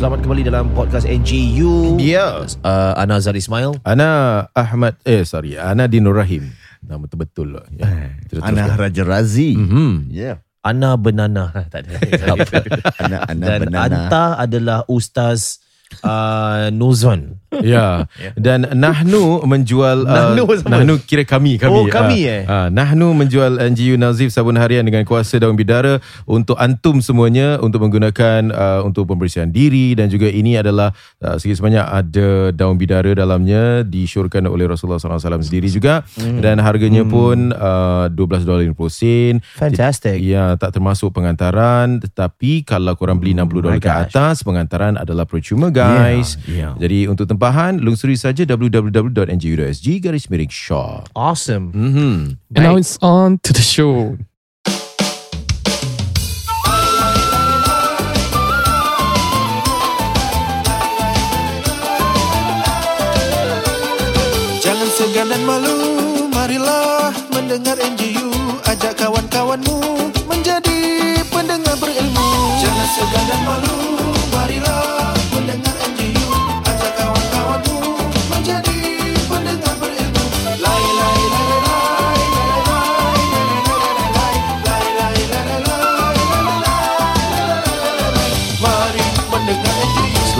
Selamat kembali dalam podcast NGU. Ya. Uh, Ana Azhar Ismail. Ana Ahmad eh sorry Ana Dinur Rahim nama betul lah ya. Kita Ana teruskan. Raja Razi. Mhm. Ya. Ana Benana. tak ada. Ana Ana Dan Banana. Anta adalah Ustaz uh, Nuzwan. Ya. Dan Nahnu menjual uh, Nahnu siapa? Nahnu kira kami kami. Oh, kami, Ah, eh? ah, Nahnu menjual NGU Nazif sabun harian dengan kuasa daun bidara untuk antum semuanya untuk menggunakan uh, untuk pembersihan diri dan juga ini adalah uh, sikit sebanyak ada daun bidara dalamnya disyorkan oleh Rasulullah SAW sendiri juga Hmm. dan harganya pun uh, 12 dolar 50 sen. Fantastic. Ya, tak termasuk pengantaran tetapi kalau korang beli 60 dolar my ke gosh. atas pengantaran adalah percuma guys. Yeah, yeah. Jadi untuk tempahan lungsuri saja www.ngu.sg garis miring shop. Awesome. Mhm. And now it's on to the show. Jangan segan dan malu Marilah mendengar NGU Ajak kawan-kawanmu Menjadi pendengar berilmu Jangan segan dan malu Marilah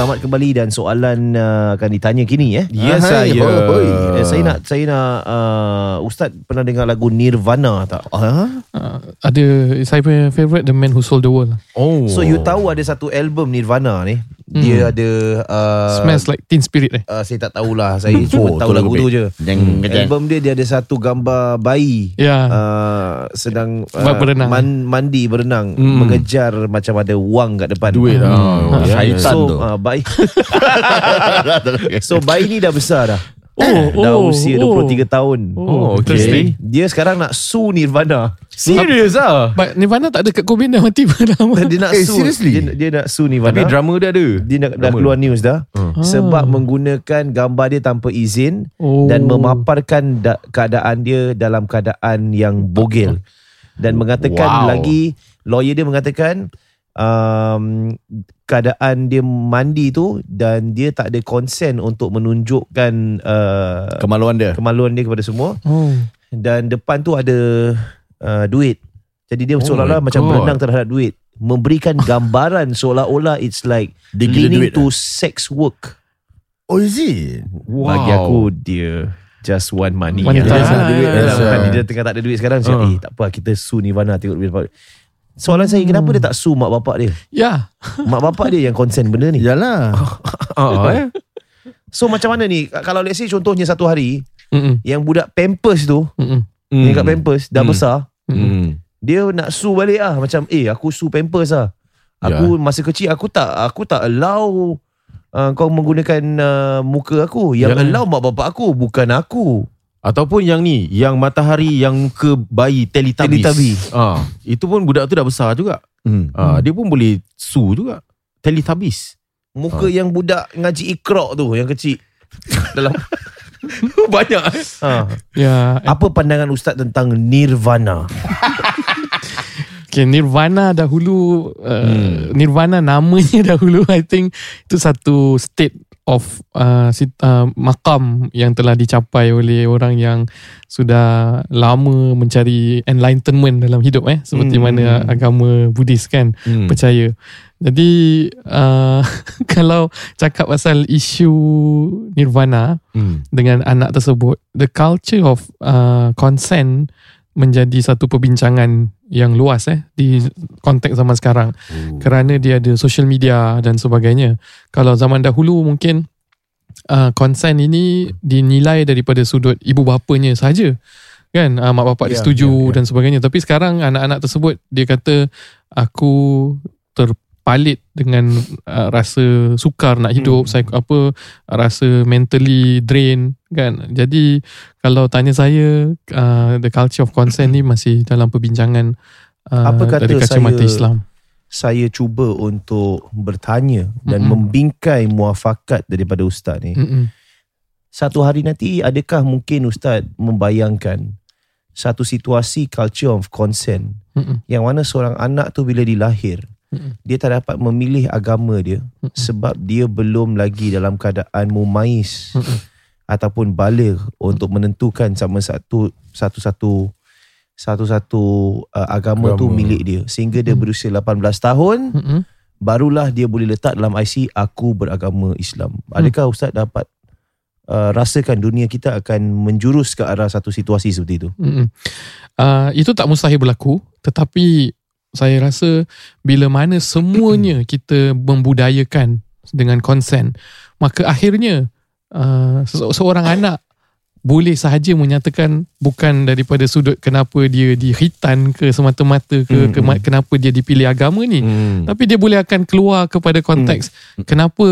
Selamat kembali dan soalan uh, akan ditanya kini eh. Ya Ahai, saya. hoi. Eh, saya nak saya nak uh, Ustaz pernah dengar lagu Nirvana tak? Ha? Uh, ada saya punya favourite The Man Who Sold the World. Oh. So you tahu ada satu album Nirvana ni Dia ada uh, Smells like Teen Spirit eh. uh, Saya tak tahulah Saya cuma Oh, tahu tu lagu tu je Jeng, jeng. Album dia dia ada satu gambar bayi Ya. uh, Sedang Buat berenang. man, Mandi berenang Hmm. Mengejar macam ada wang kat depan duit lah. Hmm. Ya, ya. Syaitan So tu. uh, bayi So bayi ni dah besar dah Oh, Dah oh, usia oh. 23 tahun Oh, interesting. okay. Dia sekarang nak sue Nirvana Serius ah. But Nirvana tak ada kat Cobain dah mati dah lama. Dia nak Eh, sue seriously? dia, dia nak sue Nirvana Tapi drama dia ada. dia nak, dah keluar news dah Hmm. sebab Ah. menggunakan gambar dia tanpa izin Oh. dan memaparkan da- keadaan dia dalam keadaan yang bogel dan mengatakan Wow. lagi lawyer dia mengatakan um, keadaan dia mandi tu dan dia tak ada consent untuk menunjukkan uh, Kemaluan dia. kemaluan dia kepada semua Oh. dan depan tu ada uh, duit jadi dia Oh seolah-olah macam God. berenang terhadap duit memberikan gambaran seolah-olah it's like Dia leaning duit to sex work Oh is it? Wow. bagi aku dia just one money Monetize Ah, lah. duit Ya, dalam ya. kan dia tengah tak ada duit sekarang cakap, Ah. eh tak apa kita sue Nirvana tengok duit soalan saya kenapa dia tak sue mak bapak dia Ya. mak bapak dia yang consent benda ni Yalah. Ah, eh? so macam mana ni kalau let's say contohnya satu hari Mm-mm. yang budak pampers tu Mm-mm. Hmm. yang kat pampers dah Hmm. besar Hmm. dia nak sue balik ah macam eh aku sue pampers ah aku masa kecil aku tak aku tak allow uh, kau menggunakan uh, muka aku yang Yalah. allow mak bapak aku bukan aku Ataupun yang ni Yang matahari Yang ke bayi Teletubbies Teletubby. ah, Itu pun budak tu dah besar juga Hmm. ah, Dia pun boleh Sue juga Teletubbies muka yang budak ngaji ikrok tu yang kecil dalam Banyak eh ha. Ya. apa pandangan ustaz tentang nirvana Okay, Nirvana dahulu uh, Hmm. Nirvana namanya dahulu I think itu satu state of uh, sit, uh, makam yang telah dicapai oleh orang yang sudah lama mencari enlightenment dalam hidup eh seperti Hmm. mana agama Buddhis kan hmm. percaya. Jadi uh, kalau cakap pasal isu Nirvana Hmm. dengan anak tersebut, the culture of uh, consent menjadi satu perbincangan yang luas eh di konteks zaman sekarang Oh. kerana dia ada social media dan sebagainya. Kalau zaman dahulu mungkin uh, consent ini dinilai daripada sudut ibu bapanya saja. Kan uh, mak bapak dia setuju ya, ya. dan sebagainya. Tapi sekarang anak-anak tersebut dia kata aku ter palit dengan uh, rasa sukar nak hidup, Hmm. saya apa rasa mentally drain kan. Jadi kalau tanya saya uh, the culture of consent ni masih dalam perbincangan uh, Apa kata dari kacamata saya- Islam. Saya cuba untuk bertanya dan Mm-mm. membingkai muafakat daripada ustaz ni. Mm-mm. Satu hari nanti adakah mungkin ustaz membayangkan satu situasi culture of consent Mm-mm. yang mana seorang anak tu bila dilahir Mm-mm. dia tak dapat memilih agama dia Mm-mm. sebab dia belum lagi dalam keadaan mumais Mm-mm. ataupun balik untuk menentukan sama satu satu-satu satu-satu uh, agama, tu Agama. milik dia sehingga dia Mm. berusia 18 tahun Mm-mm. barulah dia boleh letak dalam IC aku beragama Islam. Adakah ustaz dapat uh, rasakan dunia kita akan menjurus ke arah satu situasi seperti itu? Uh, itu tak mustahil berlaku tetapi saya rasa bila mana semuanya kita membudayakan dengan konsen maka akhirnya uh, se- seorang anak boleh sahaja menyatakan bukan daripada sudut kenapa dia dihitan ke semata-mata ke, Mm, ke mm. kenapa dia dipilih agama ni Hmm. tapi dia boleh akan keluar kepada konteks kenapa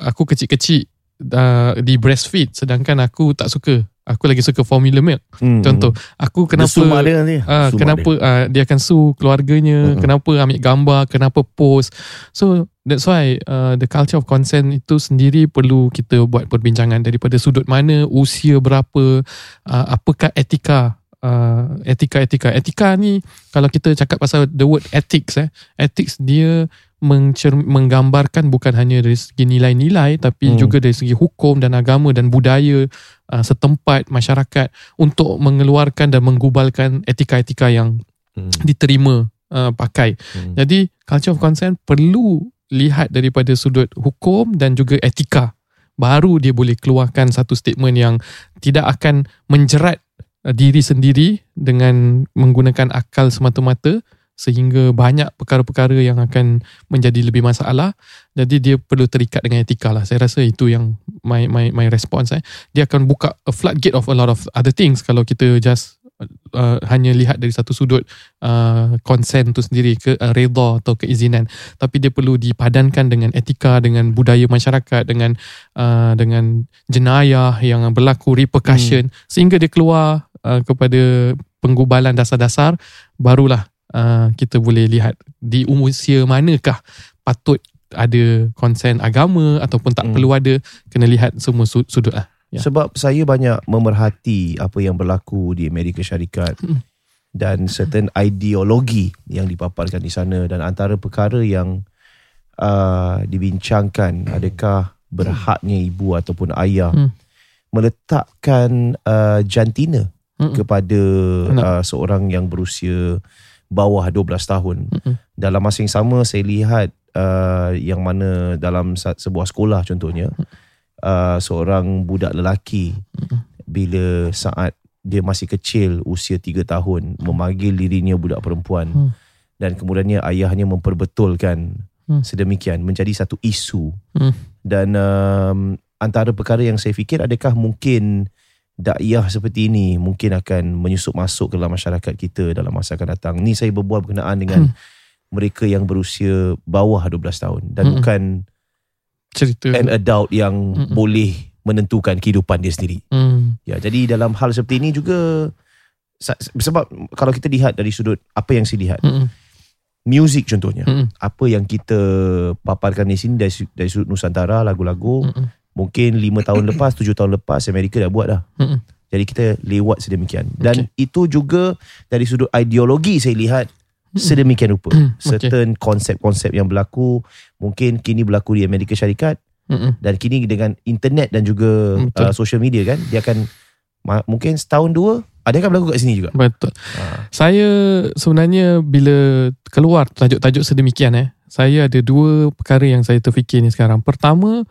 aku kecil-kecil uh, di breastfeed sedangkan aku tak suka aku lagi suka formula milk Hmm. Contoh, aku Dia kenapa sumak dia nanti. ah, Sumak kenapa ah, dia akan sue keluarganya, Mm-mm. kenapa ambil gambar, kenapa post. So that's why uh, the culture of consent itu sendiri perlu kita buat perbincangan daripada sudut mana, usia berapa, uh, apakah etika uh, etika-etika. Etika ni kalau kita cakap pasal the word ethics eh, ethics dia mencer- menggambarkan bukan hanya dari segi nilai-nilai tapi Hmm. juga dari segi hukum dan agama dan budaya uh, setempat masyarakat untuk mengeluarkan dan menggubalkan etika-etika yang Hmm. diterima uh, pakai. Hmm. Jadi culture of consent perlu lihat daripada sudut hukum dan juga etika. Baru dia boleh keluarkan satu statement yang tidak akan menjerat uh, diri sendiri dengan menggunakan akal semata-mata sehingga banyak perkara-perkara yang akan menjadi lebih masalah. Jadi dia perlu terikat dengan etika lah. Saya rasa itu yang my my my response eh. Dia akan buka a floodgate of a lot of other things kalau kita just uh, hanya lihat dari satu sudut uh, consent tu sendiri ke uh, redha atau keizinan tapi dia perlu dipadankan dengan etika dengan budaya masyarakat dengan uh, dengan jenayah yang berlaku repercussion hmm. sehingga dia keluar uh, kepada penggubalan dasar-dasar barulah uh, kita boleh lihat di usia manakah patut ada konsen agama ataupun tak Hmm. perlu ada kena lihat semua su- sudut lah Ya. Sebab saya banyak memerhati apa yang berlaku di Amerika Syarikat Hmm. dan certain ideologi yang dipaparkan di sana dan antara perkara yang uh, dibincangkan adakah berhaknya ibu ataupun ayah Hmm. meletakkan uh, jantina Mm-mm. kepada uh, seorang yang berusia bawah 12 tahun. Mm-mm. Dalam masa yang sama saya lihat uh, yang mana dalam sebuah sekolah contohnya uh, seorang budak lelaki bila saat dia masih kecil usia 3 tahun memanggil dirinya budak perempuan Hmm. dan kemudiannya ayahnya memperbetulkan Hmm. sedemikian menjadi satu isu Hmm. dan um, antara perkara yang saya fikir adakah mungkin dakwah seperti ini mungkin akan menyusup masuk ke dalam masyarakat kita dalam masa akan datang. Ni saya berbual berkenaan dengan mereka yang berusia bawah 12 tahun dan Hmm. bukan cerita an adult yang Mm-mm. boleh menentukan kehidupan dia sendiri. hmm. Ya, jadi dalam hal seperti ini juga sebab kalau kita lihat dari sudut apa yang saya lihat, Hmm. muzik contohnya, Hmm. apa yang kita paparkan di sini dari, dari sudut Nusantara lagu-lagu Hmm. Mungkin 5 tahun lepas, 7 tahun lepas Amerika dah buat dah. Hmm. Jadi kita lewat sedemikian. Dan itu juga dari sudut ideologi saya lihat sedemikian rupa. Hmm. Okay. Certain konsep-konsep yang berlaku mungkin kini berlaku di Amerika Syarikat Hmm. dan kini dengan internet dan juga Betul. uh, social media kan dia akan ma- mungkin setahun dua ada akan berlaku kat sini juga. Betul. Ha. Saya sebenarnya bila keluar tajuk-tajuk sedemikian eh, saya ada dua perkara yang saya terfikir ni sekarang. Pertama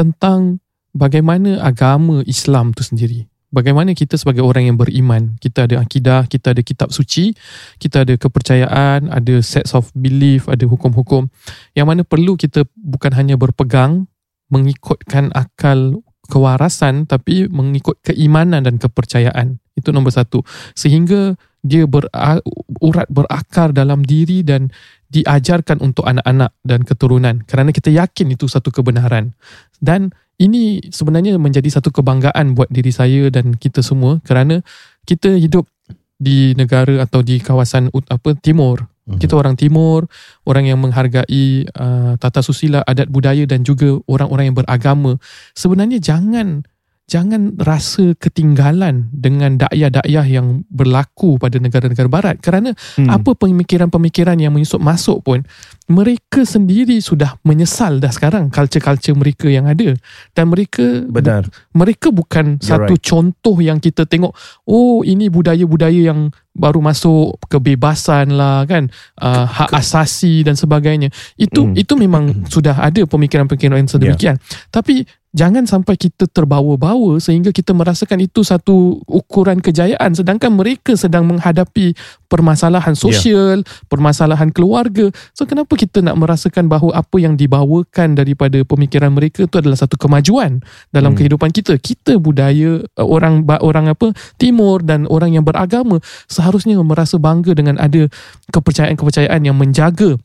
tentang bagaimana agama Islam tu sendiri. Bagaimana kita sebagai orang yang beriman, kita ada akidah, kita ada kitab suci, kita ada kepercayaan, ada sets of belief, ada hukum-hukum yang mana perlu kita bukan hanya berpegang mengikutkan akal kewarasan tapi mengikut keimanan dan kepercayaan. Itu nombor satu. Sehingga dia berurat berakar dalam diri dan diajarkan untuk anak-anak dan keturunan kerana kita yakin itu satu kebenaran. Dan ini sebenarnya menjadi satu kebanggaan buat diri saya dan kita semua kerana kita hidup di negara atau di kawasan apa timur. Kita orang timur orang yang menghargai uh, tata susila adat budaya dan juga orang-orang yang beragama. Sebenarnya jangan jangan rasa ketinggalan dengan dakyah-dakyah yang berlaku pada negara-negara barat kerana Hmm. apa pemikiran-pemikiran yang menyusup masuk pun mereka sendiri sudah menyesal dah sekarang culture-culture mereka yang ada dan mereka Benar. mereka bukan You're satu contoh yang kita tengok oh ini budaya-budaya yang baru masuk kebebasan lah kan uh, hak asasi dan sebagainya. Itu Hmm. itu memang sudah ada pemikiran-pemikiran yang sedemikian. Tapi jangan sampai kita terbawa-bawa sehingga kita merasakan itu satu ukuran kejayaan. Sedangkan mereka sedang menghadapi permasalahan sosial permasalahan keluarga. So kenapa kita nak merasakan bahawa apa yang dibawakan daripada pemikiran mereka itu adalah satu kemajuan dalam Hmm. kehidupan kita? Kita budaya uh, orang orang apa timur dan orang yang beragama seharusnya merasa bangga dengan ada kepercayaan-kepercayaan yang menjaga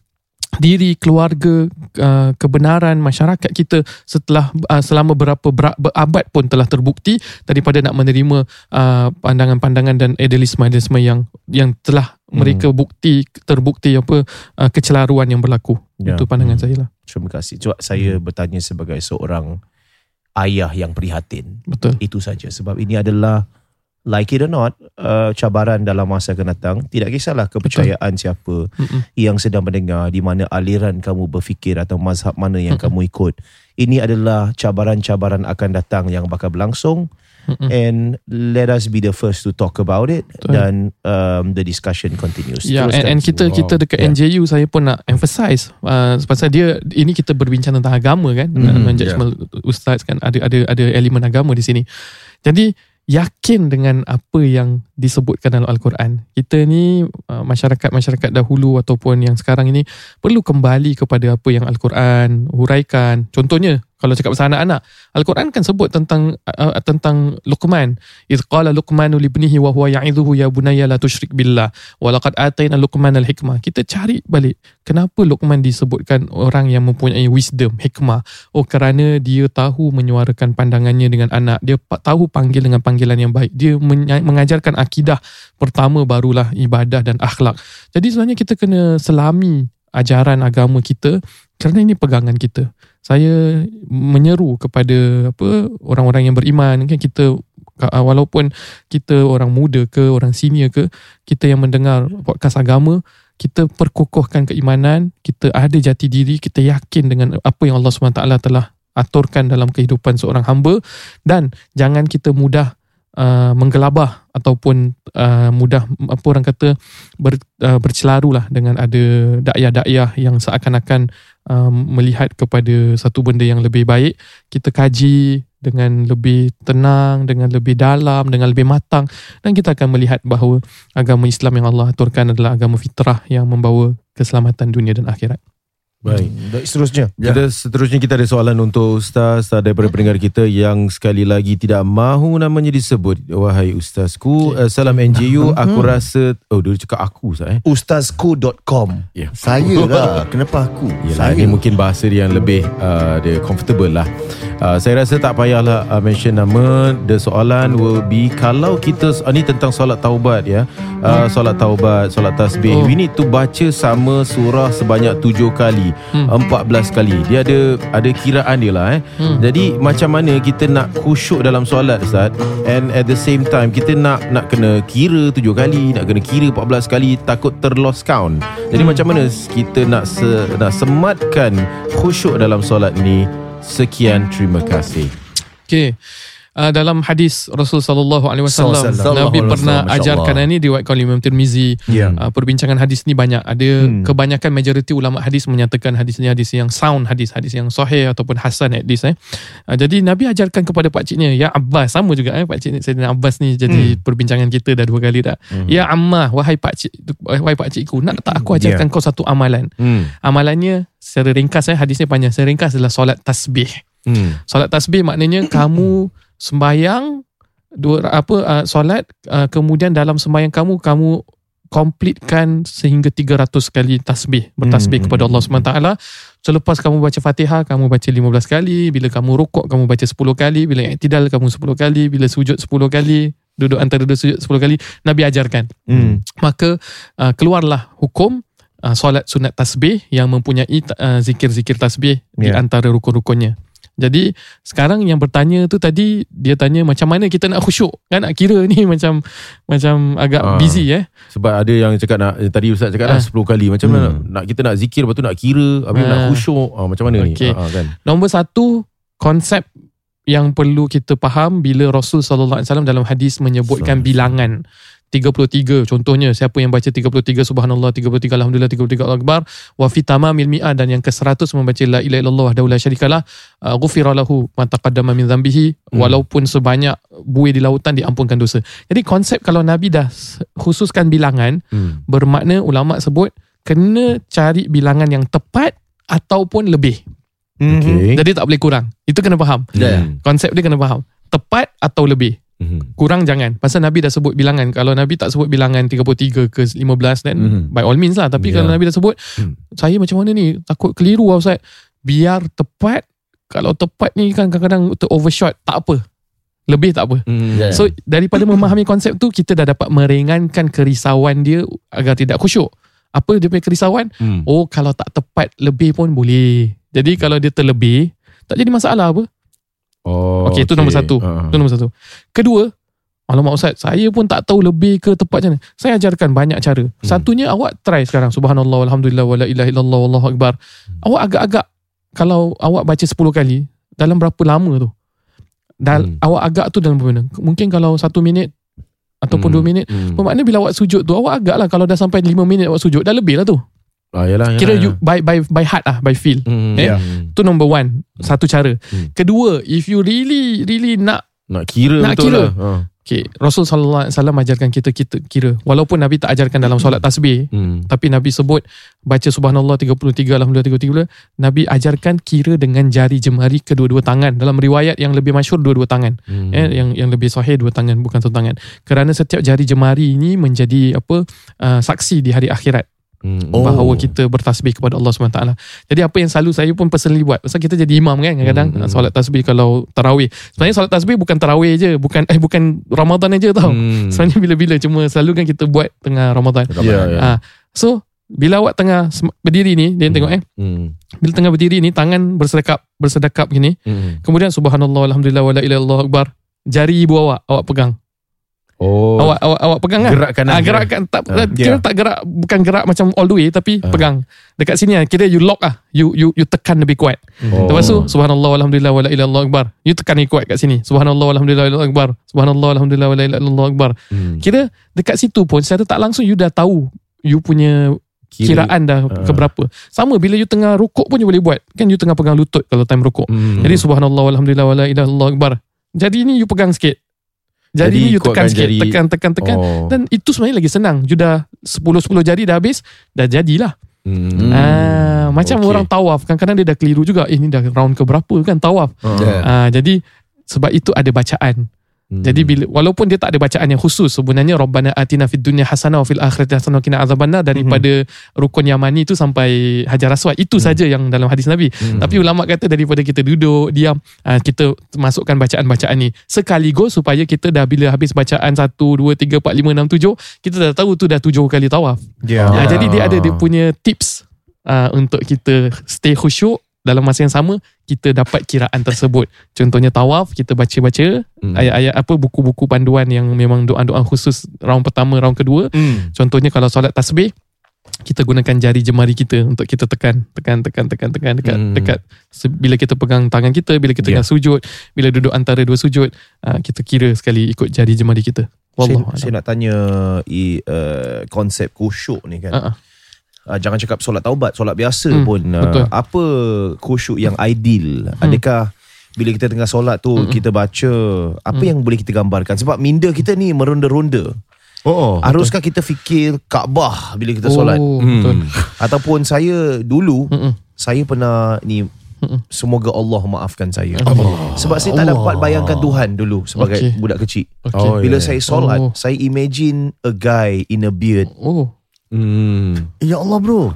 diri keluarga uh, kebenaran masyarakat kita setelah uh, selama berapa ber- berabad pun telah terbukti daripada nak menerima uh, pandangan-pandangan dan idealisme-idealisme yang yang telah Hmm. mereka bukti terbukti apa uh, kecelaruan yang berlaku Ya. itu pandangan saya lah Terima kasih. Cuba saya bertanya sebagai seorang ayah yang prihatin. betul Itu saja. Sebab ini adalah like it or not uh, cabaran dalam masa akan datang. Tidak kisahlah kepercayaan siapa Mm-mm. yang sedang mendengar di mana aliran kamu berfikir atau mazhab mana yang Mm-mm. kamu ikut. Ini adalah cabaran-cabaran akan datang yang bakal berlangsung Mm-mm. and let us be the first to talk about it Betul. dan um, the discussion continues. Ya, Teruskan. and, and kita Wow. kita dekat Yeah. NJU saya pun nak emphasize uh, pasal dia ini kita berbincang tentang agama kan, Mhm, mm, non-judgmental ustaz kan ada ada ada elemen agama di sini. Jadi yakin dengan apa yang disebutkan dalam al-Quran. Kita ni uh, masyarakat-masyarakat dahulu ataupun yang sekarang ini perlu kembali kepada apa yang al-Quran huraikan. Contohnya kalau cakap pasal anak-anak, al-Quran kan sebut tentang uh, tentang Luqman. Iz qala Luqmanu libnihi wa huwa ya'idhuhu ya bunayya la tusyrik billah wa laqad atayna Luqman al-hikmah. Kita cari balik kenapa Luqman disebutkan orang yang mempunyai wisdom, hikmah. Oh kerana dia tahu menyuarakan pandangannya dengan anak. Dia tahu panggil dengan panggilan yang baik. Dia mengajarkan akidah pertama barulah ibadah dan akhlak. Jadi sebenarnya kita kena selami ajaran agama kita kerana ini pegangan kita. Saya menyeru kepada apa orang-orang yang beriman kan kita walaupun kita orang muda ke orang senior ke kita yang mendengar podcast agama kita perkukuhkan keimanan kita ada jati diri kita yakin dengan apa yang Allah SWT telah aturkan dalam kehidupan seorang hamba. Dan jangan kita mudah uh, menggelabah ataupun uh, mudah apa orang kata ber, uh, bercelaru lah dengan ada dakyah-dakyah yang seakan-akan um, melihat kepada satu benda yang lebih baik kita kaji dengan lebih tenang, dengan lebih dalam, dengan lebih matang dan kita akan melihat bahawa agama Islam yang Allah aturkan adalah agama fitrah yang membawa keselamatan dunia dan akhirat. Baik. Baik, seterusnya. Ya. Kita seterusnya kita ada soalan untuk Ustaz uh, daripada pendengar kita yang sekali lagi tidak mahu namanya disebut. Wahai Ustazku, okay. uh, salam NJU. Aku rasa, oh dia cakap aku Ustaz eh. Ustazku.com Ya. Saya lah Kenapa aku Yelah, Saya ini mungkin bahasa dia yang lebih uh, dia comfortable lah. Uh, saya rasa tak payahlah uh, mention nama. The soalan will be kalau kita uh, ni tentang solat taubat ya. Uh, solat taubat, solat tasbih. Oh. We need to baca sama surah sebanyak tujuh kali, Hmm. empat belas kali. Dia ada ada kiraan dia lah eh. Hmm. Jadi macam mana kita nak khusyuk dalam solat Ustaz and at the same time kita nak nak kena kira tujuh kali, nak kena kira 14 kali takut terlost count. Jadi Hmm. macam mana kita nak se, nak sematkan khusyuk dalam solat ni? Sekian terima kasih. Okay. Uh, dalam hadis Rasul sallallahu alaihi wasallam Nabi pernah ajarkan ini diwakilkan oleh Imam Tirmizi. Ya. Uh, perbincangan hadis ni banyak. Ada Hmm. kebanyakan majoriti ulama hadis menyatakan hadis ni hadis yang sound hadis, hadis yang sahih ataupun hasan at least eh. Uh, jadi Nabi ajarkan kepada pak ciknya ya Abbas sama juga eh pak cik Sayyidina Abbas ni jadi perbincangan kita dah dua kali dah. Ya Ammah wahai pak cik wahai pak cikku nak tak aku ajarkan kau satu amalan. Hmm. Amalannya secara ringkas eh hadisnya panjang. Secara ringkas adalah solat tasbih. Hmm. Solat tasbih maknanya kamu sembayang dua apa uh, solat uh, kemudian dalam sembayang kamu kamu completekan sehingga 300 kali tasbih bertasbih Hmm, kepada hmm, Allah SWT selepas kamu baca Fatihah kamu baca 15 kali. Bila kamu rukuk kamu baca 10 kali. Bila i'tidal kamu 10 kali. Bila sujud 10 kali. Duduk antara dua sujud 10 kali. Nabi ajarkan. Hmm. maka uh, keluarlah hukum uh, solat sunat tasbih yang mempunyai uh, zikir-zikir tasbih di Ya. antara rukun-rukunnya. Jadi sekarang yang bertanya tu tadi dia tanya macam mana kita nak khusyuk kan nak kira ni macam macam agak Ah. busy eh. Sebab ada yang cakap nak tadi ustaz cakap dah Ah. 10 kali macam mana nak kita nak zikir lepas tu nak kira habis Ah. nak khusyuk ah, macam mana Okey. ni ah, kan Nombor satu konsep yang perlu kita faham bila Rasul sallallahu alaihi wasallam dalam hadis menyebutkan bilangan 33 contohnya siapa yang baca 33 subhanallah 33 alhamdulillah 33 Allahu akbar wa fi tamamil mi'ah dan yang ke-100 membaca la ilaha illallah wahdahu la syarikalah uh, ghufira lahu ma taqaddama min dhanbihi Hmm. walaupun sebanyak buih di lautan diampunkan dosa. Jadi konsep kalau Nabi dah khususkan bilangan hmm. bermakna ulama sebut kena cari bilangan yang tepat ataupun lebih. Okey. Jadi tak boleh kurang. Itu kena faham. Hmm. Konsep dia kena faham. Tepat atau lebih. Hmm. Kurang jangan. Pasal Nabi dah sebut bilangan. Kalau Nabi tak sebut bilangan 33 ke 15 then Mhm. by all means lah. Tapi Ya. kalau Nabi dah sebut, Hmm. saya macam mana ni? Takut keliru lah Ustaz. Biar tepat. Kalau tepat ni kan kadang-kadang ter overshot. Tak apa. Lebih tak apa. Hmm. Ya. So daripada memahami konsep tu kita dah dapat meringankan kerisauan dia agar tidak khusyuk. Apa dia punya kerisauan? Hmm. Oh kalau tak tepat lebih pun boleh. Jadi kalau dia terlebih tak jadi masalah apa. Oh, Okey, itu nombor satu. Ah. Itu nombor satu. Kedua, Alamak Ustaz, saya pun tak tahu lebih ke tepat macam mana. Saya ajarkan banyak cara. Hmm. Satunya awak try sekarang. Subhanallah, Alhamdulillah, wa la ilaha illallah, wallahu akbar. Awak agak-agak, kalau awak baca 10 kali, dalam berapa lama tu? Dan Hmm. awak agak tu dalam berapa minit? Mungkin kalau satu minit ataupun Hmm. dua minit. Hmm. Bermakna bila awak sujud tu, awak agak lah kalau dah sampai lima minit awak sujud, dah lebih lah tu. Ah, yalah, yalah, Kira yalah. you, by, by, by heart lah, by feel. Hmm. Eh? Ya. Tu number one, satu cara. Hmm. Kedua, if you really, really nak Nak kira Nak betul kira. lah. Ah. Okay, Rasul sallallahu alaihi wasallam ajarkan kita kita kira. Walaupun Nabi tak ajarkan dalam solat tasbih, Hmm. tapi Nabi sebut baca subhanallah 33 alhamdulillah 33, Nabi ajarkan kira dengan jari jemari kedua-dua tangan. Dalam riwayat yang lebih masyhur dua-dua tangan. Hmm. Eh, yang yang lebih sahih dua tangan bukan satu tangan. Kerana setiap jari jemari ini menjadi apa uh, saksi di hari akhirat Hmm. Oh. bahawa kita bertasbih kepada Allah SWT. Jadi apa yang selalu saya pun personally buat. Pasal kita jadi imam kan kadang-kadang Hmm, hmm. solat tasbih kalau tarawih. Sebenarnya solat tasbih bukan tarawih je, bukan eh bukan Ramadan aja tau. Hmm. Sebenarnya bila-bila cuma selalu kan kita buat tengah Ramadan. Ya, ya. Ah, so bila awak tengah berdiri ni, dia tengok eh, Hmm. bila tengah berdiri ni tangan bersedekap, bersedekap gini. Hmm. Kemudian subhanallah alhamdulillah wala akbar. Jari ibu awak awak pegang. Oh. Awak awak awak pegang kan? gerak kanan. Ah, gerakkan tak Ah, kira yeah. tak gerak bukan gerak macam all the way tapi Ah. pegang. Dekat sini ah kira you lock ah. You you you tekan lebih kuat. Oh. Lepas tu subhanallah alhamdulillah wala ilaha illallah akbar. You tekan lagi kuat kat sini. Subhanallah alhamdulillah wala akbar. Subhanallah alhamdulillah wala ilaha illallah akbar. Hmm. Kira dekat situ pun secara tak langsung you dah tahu you punya Kira- kiraan dah Ah. ke berapa. Sama bila you tengah rukuk pun you boleh buat. Kan you tengah pegang lutut kalau time rukuk. Hmm. Jadi subhanallah alhamdulillah wala ilaha illallah akbar. Jadi ni you pegang sikit. Jadi, ni you tekan sikit, jari. tekan tekan tekan. Oh. Dan itu sebenarnya lagi senang. You dah 10-10 jari dah habis, dah jadilah. Hmm. Ah, macam Okey. orang tawaf. Kadang-kadang dia dah keliru juga. Eh, ni dah round ke berapa kan tawaf. Ah. Ya. Ah, jadi sebab itu ada bacaan. Hmm. Jadi bila walaupun dia tak ada bacaan yang khusus sebenarnya Rabbana atina fid dunya hasanah wa fil akhirati hasanah wa qina azabannar daripada rukun Yamani itu sampai Hajar Aswad itu saja yang dalam hadis Nabi. Hmm. Tapi ulama kata daripada kita duduk diam ah, kita masukkan bacaan-bacaan ni sekaligus supaya kita dah bila habis bacaan 1 2 3 4 5 6 7 kita dah tahu tu dah tujuh kali tawaf. Ya. Ah, jadi dia ada dia punya tips uh, untuk kita stay khusyuk dalam masa yang sama kita dapat kiraan tersebut. Contohnya tawaf kita baca-baca Hmm. ayat-ayat apa buku-buku panduan yang memang doa-doa khusus round pertama, round kedua. Hmm. Contohnya kalau solat tasbih kita gunakan jari jemari kita untuk kita tekan tekan tekan tekan tekan dekat Hmm. dekat bila kita pegang tangan kita bila kita Ya. tengah sujud bila duduk antara dua sujud uh, kita kira sekali ikut jari jemari kita Saya, wallah saya nak tanya i, uh, konsep khusyuk ni kan. uh, Uh, jangan cakap solat taubat, solat biasa Hmm, pun. betul. Uh, apa khusyuk yang ideal? Adakah bila kita tengah solat tu Hmm. kita baca apa yang boleh kita gambarkan? Sebab minda kita ni meronda-ronda. Oh. Haruskah kita fikir Kaabah bila kita solat? oh, Hmm. betul Ataupun saya dulu Mm-mm. saya pernah ni semoga Allah maafkan saya. Sebab saya tak dapat bayangkan Tuhan dulu sebagai Okay. budak kecil. Okay. Oh, Bila yeah. saya solat, Oh. saya imagine a guy in a beard. Oh. Hmm. Ya Allah bro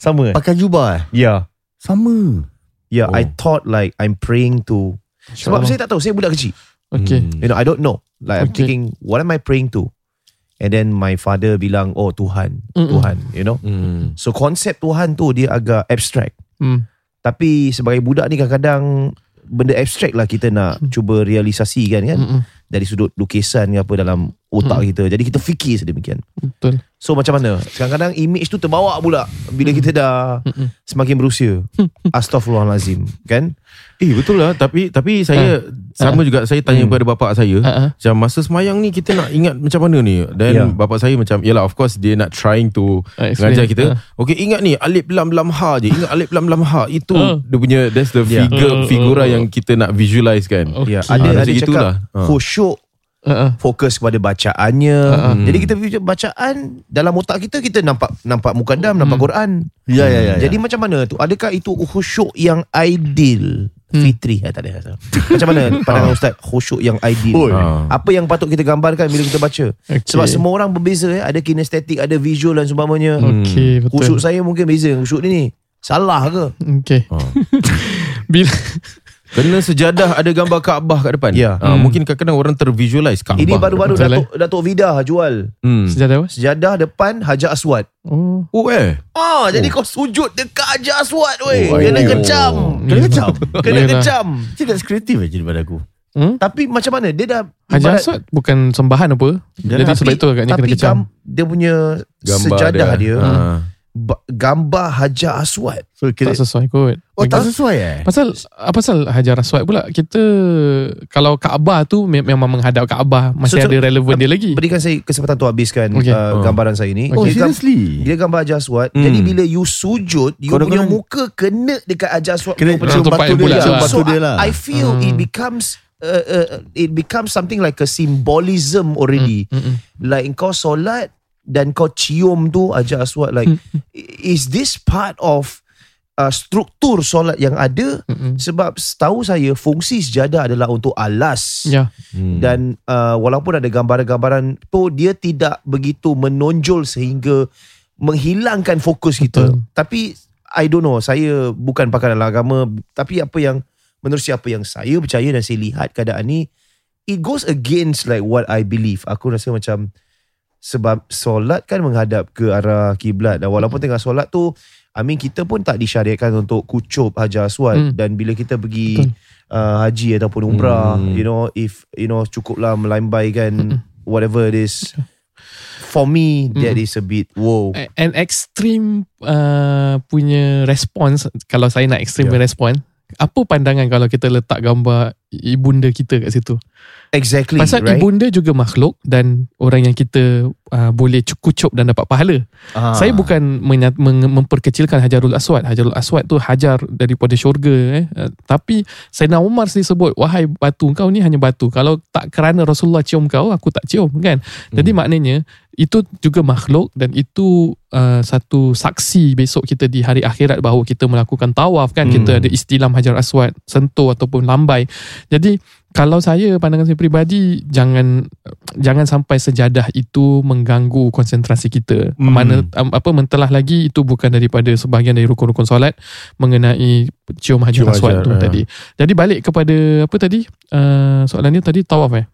Sama eh? Pakai jubah eh Ya. Sama Yeah, Oh. I thought like I'm praying to sebab InsyaAllah. saya tak tahu, saya budak kecil. Okay. Hmm. You know, I don't know. Like I'm Okay. thinking, what am I praying to? And then my father bilang, oh Tuhan, Mm-mm. Tuhan, you know. Hmm. So konsep Tuhan tu dia agak abstract. Hmm. Tapi sebagai budak ni kadang-kadang benda abstract lah kita nak cuba realisasikan kan. Mm-mm. Dari sudut lukisan ke apa dalam otak Mm. kita. Jadi kita fikir sedemikian. Betul. So macam mana? Kadang-kadang image tu terbawa pula bila kita dah Mm-mm. semakin berusia. Astaghfirullahalazim, kan? Eh betul lah Tapi tapi saya Sama juga Saya tanya Hmm. kepada bapak saya ah. Macam masa semayang ni Kita nak ingat macam mana ni Dan Ya. bapak saya macam Yalah of course Dia nak trying to explain. Mengajar kita Ah. Okay ingat ni Alif lam lam ha je Ingat alif lam lam ha Itu Ah. dia punya That's the Ya. figure Ah, Figura ah, yang kita nak visualize kan Okay. Ya, ada ada macam cakap itulah. Ah. khusyuk Uh-uh. fokus kepada bacaannya. Ah. Jadi kita baca bacaan dalam otak kita kita nampak nampak mukadam, nampak Quran. Ya ya ya Jadi macam mana tu? Adakah itu khusyuk yang ideal? Hmm. Fitri eh, tak ada. Macam mana pandangan ustaz khusyuk yang ideal? Oi. Ah. Apa yang patut kita gambarkan bila kita baca? Okay. Sebab semua orang berbeza eh. Ada kinestetik, ada visual dan seumpamanya. Okay, betul. Khusyuk saya mungkin beza. Khusyuk ni ni. Salah ke? Okay. Ah. Bila Kena sejadah ada gambar Kaabah kat depan Ya. Ah, Hmm. Mungkin kadang-kadang orang tervisualize Kaabah Ini baru-baru Datuk, Datuk Vida jual. hmm. sejadah apa? Sejadah depan Hajar Aswad. Oh. Oh eh Ah, jadi kau sujud dekat Hajar Aswad weh. Oh, Kena oh. kecam. Kena kecam Kena Yelah. kecam. Tidak kreatif je daripada aku Hmm? Tapi macam mana? Dia dah Hajar Aswad bukan sembahan apa? Jadi Tapi- sebab itu agaknya kena kecam. gam- dia punya Gambar sejadah dia, Ah. ba- gambar Hajar Aswad. So kira Tak sesuai kot. Oh tak sesuai eh Pasal apa pasal Hajar Aswad pula kita kalau Kaabah tu me- memang menghadap Kaabah masih So, ada so, relevan dia lagi. Berikan saya kesempatan untuk habiskan Okay. uh, Oh. gambaran saya ni. Oh Dia gam- seriously Dia gambar Hajar Aswad. Hmm. Jadi bila you sujud, you Kadang-kadang- punya muka kena dekat Hajar Aswad. Kena cium Tempat batu yang dia Cium lah. batu so dia I, lah I feel Hmm. it becomes uh, uh, it becomes something like a symbolism already. Mm-mm. Like kau solat dan kau cium tu Hajar Aswad like is this part of uh, struktur solat yang ada Mm-mm. sebab setahu saya fungsi sejadah adalah untuk alas Ya. Hmm. dan uh, walaupun ada gambaran-gambaran tu dia tidak begitu menonjol sehingga menghilangkan fokus kita Betul. tapi I don't know saya bukan pakar dalam agama tapi apa yang menurut saya apa yang saya percaya dan saya lihat keadaan ni it goes against like what I believe aku rasa macam sebab solat kan menghadap ke arah kiblat dan walaupun tengah solat tu I mean kita pun tak disyariatkan untuk kucup Hajar Aswad Hmm. dan bila kita pergi Betul. uh, haji ataupun umrah Hmm. you know if you know cukuplah melambaikan Hmm. whatever it is for me that Hmm. is a bit wow An extreme uh, punya response kalau saya nak extreme Yeah. respond apa pandangan kalau kita letak gambar ibunda kita kat situ exactly pasal right ibunda juga makhluk dan orang yang kita uh, boleh cukup dan dapat pahala Ah. Saya bukan menyat, meng, memperkecilkan Hajarul Aswad. Hajarul Aswad tu hajar daripada syurga eh. Uh, tapi Sayyidina Umar sendiri sebut, wahai batu, kau ni hanya batu. Kalau tak kerana Rasulullah cium kau, aku tak cium kan. Jadi maknanya itu juga makhluk dan itu uh, satu saksi besok kita di hari akhirat bahawa kita melakukan tawaf kan. Kita ada istilam Hajar Aswad, sentuh ataupun lambai. Jadi kalau saya pandangan saya peribadi jangan jangan sampai sejadah itu mengganggu konsentrasi kita. Hmm. Mana apa mentelah lagi itu bukan daripada sebahagian dari rukun-rukun solat mengenai cium hajar Cium aswad tu ah. tadi. Jadi balik kepada apa tadi? Uh, soalannya tadi tawaf eh.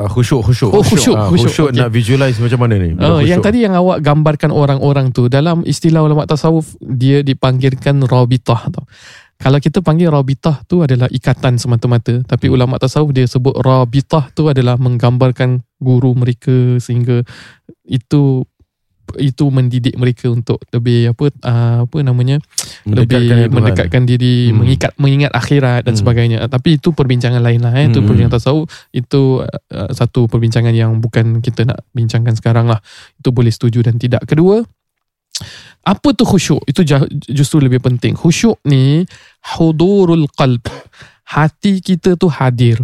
Ah, khusyuk khusyuk Oh, khusyuk, Ah, khusyuk, khusyuk okey. nak visualize macam mana ni Oh, yang tadi yang awak gambarkan orang-orang tu dalam istilah ulama tasawuf dia dipanggilkan rabitah tau. Kalau kita panggil rabitah tu adalah ikatan semata-mata tapi Hmm. ulama tasawuf dia sebut rabitah tu adalah menggambarkan guru mereka sehingga itu itu mendidik mereka untuk lebih apa uh, apa namanya lebih Mendekatkan Tuhan. mendekatkan diri Hmm. mengikat mengingat akhirat dan Hmm. sebagainya tapi itu perbincangan lain lah eh. itu Hmm. perbincangan tasawuf itu uh, satu perbincangan yang bukan kita nak bincangkan sekarang lah itu boleh setuju dan tidak kedua apa tu khusyuk itu justru lebih penting khusyuk ni hudurul qalb hati kita tu hadir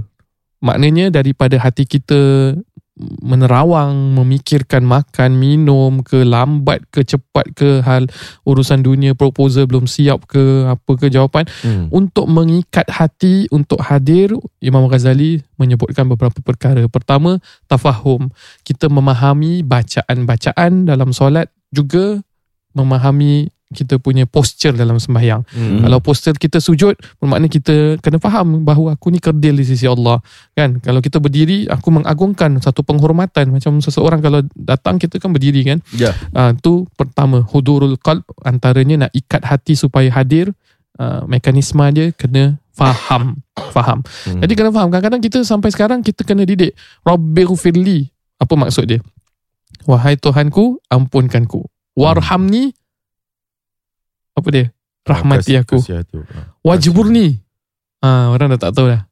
maknanya daripada hati kita menerawang, memikirkan makan, minum ke lambat ke cepat ke hal urusan dunia proposal belum siap ke apa ke jawapan Hmm. untuk mengikat hati untuk hadir Imam Ghazali menyebutkan beberapa perkara. Pertama, tafahum. Kita memahami bacaan-bacaan dalam solat juga memahami kita punya posture dalam sembahyang. Hmm. Kalau posture kita sujud, bermakna kita kena faham bahawa aku ni kerdil di sisi Allah. Kan? Kalau kita berdiri, aku mengagungkan satu penghormatan. Macam seseorang kalau datang, kita kan berdiri kan. Ya. Uh, tu pertama, hudurul qalb. Antaranya nak ikat hati supaya hadir. Uh, mekanisme dia kena faham. Faham. Hmm. Jadi kena faham. Kadang-kadang kita sampai sekarang, kita kena didik. Rabbighfirli. Apa maksud dia? Wahai Tuhanku, ampunkanku. Warhamni. Apa dia? Rahmati aku. hati. Wajburni. Ah, orang dah tak tahu dah.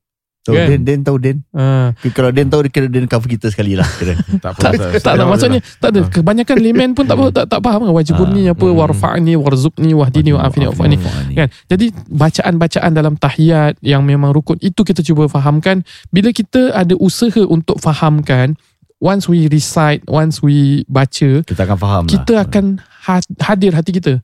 Tahu Kan? Den, Den tahu Den. Ah, Kalau Den tahu, dia kira Den cover kita sekali lah. Kira. Tak apa. tak, tak, tak, maksudnya tak ada. Kebanyakan layman pun tak, tak, tak faham kan. Wajburni Ah, apa, hmm. warfa'ni, warzukni, wahdini, wa'afini, wa'afani. Kan? Jadi bacaan-bacaan dalam tahiyat yang memang rukun itu kita cuba fahamkan. Bila kita ada usaha untuk fahamkan, once we recite, once we baca, Kita akan faham kita lah. akan ha- hadir hati kita.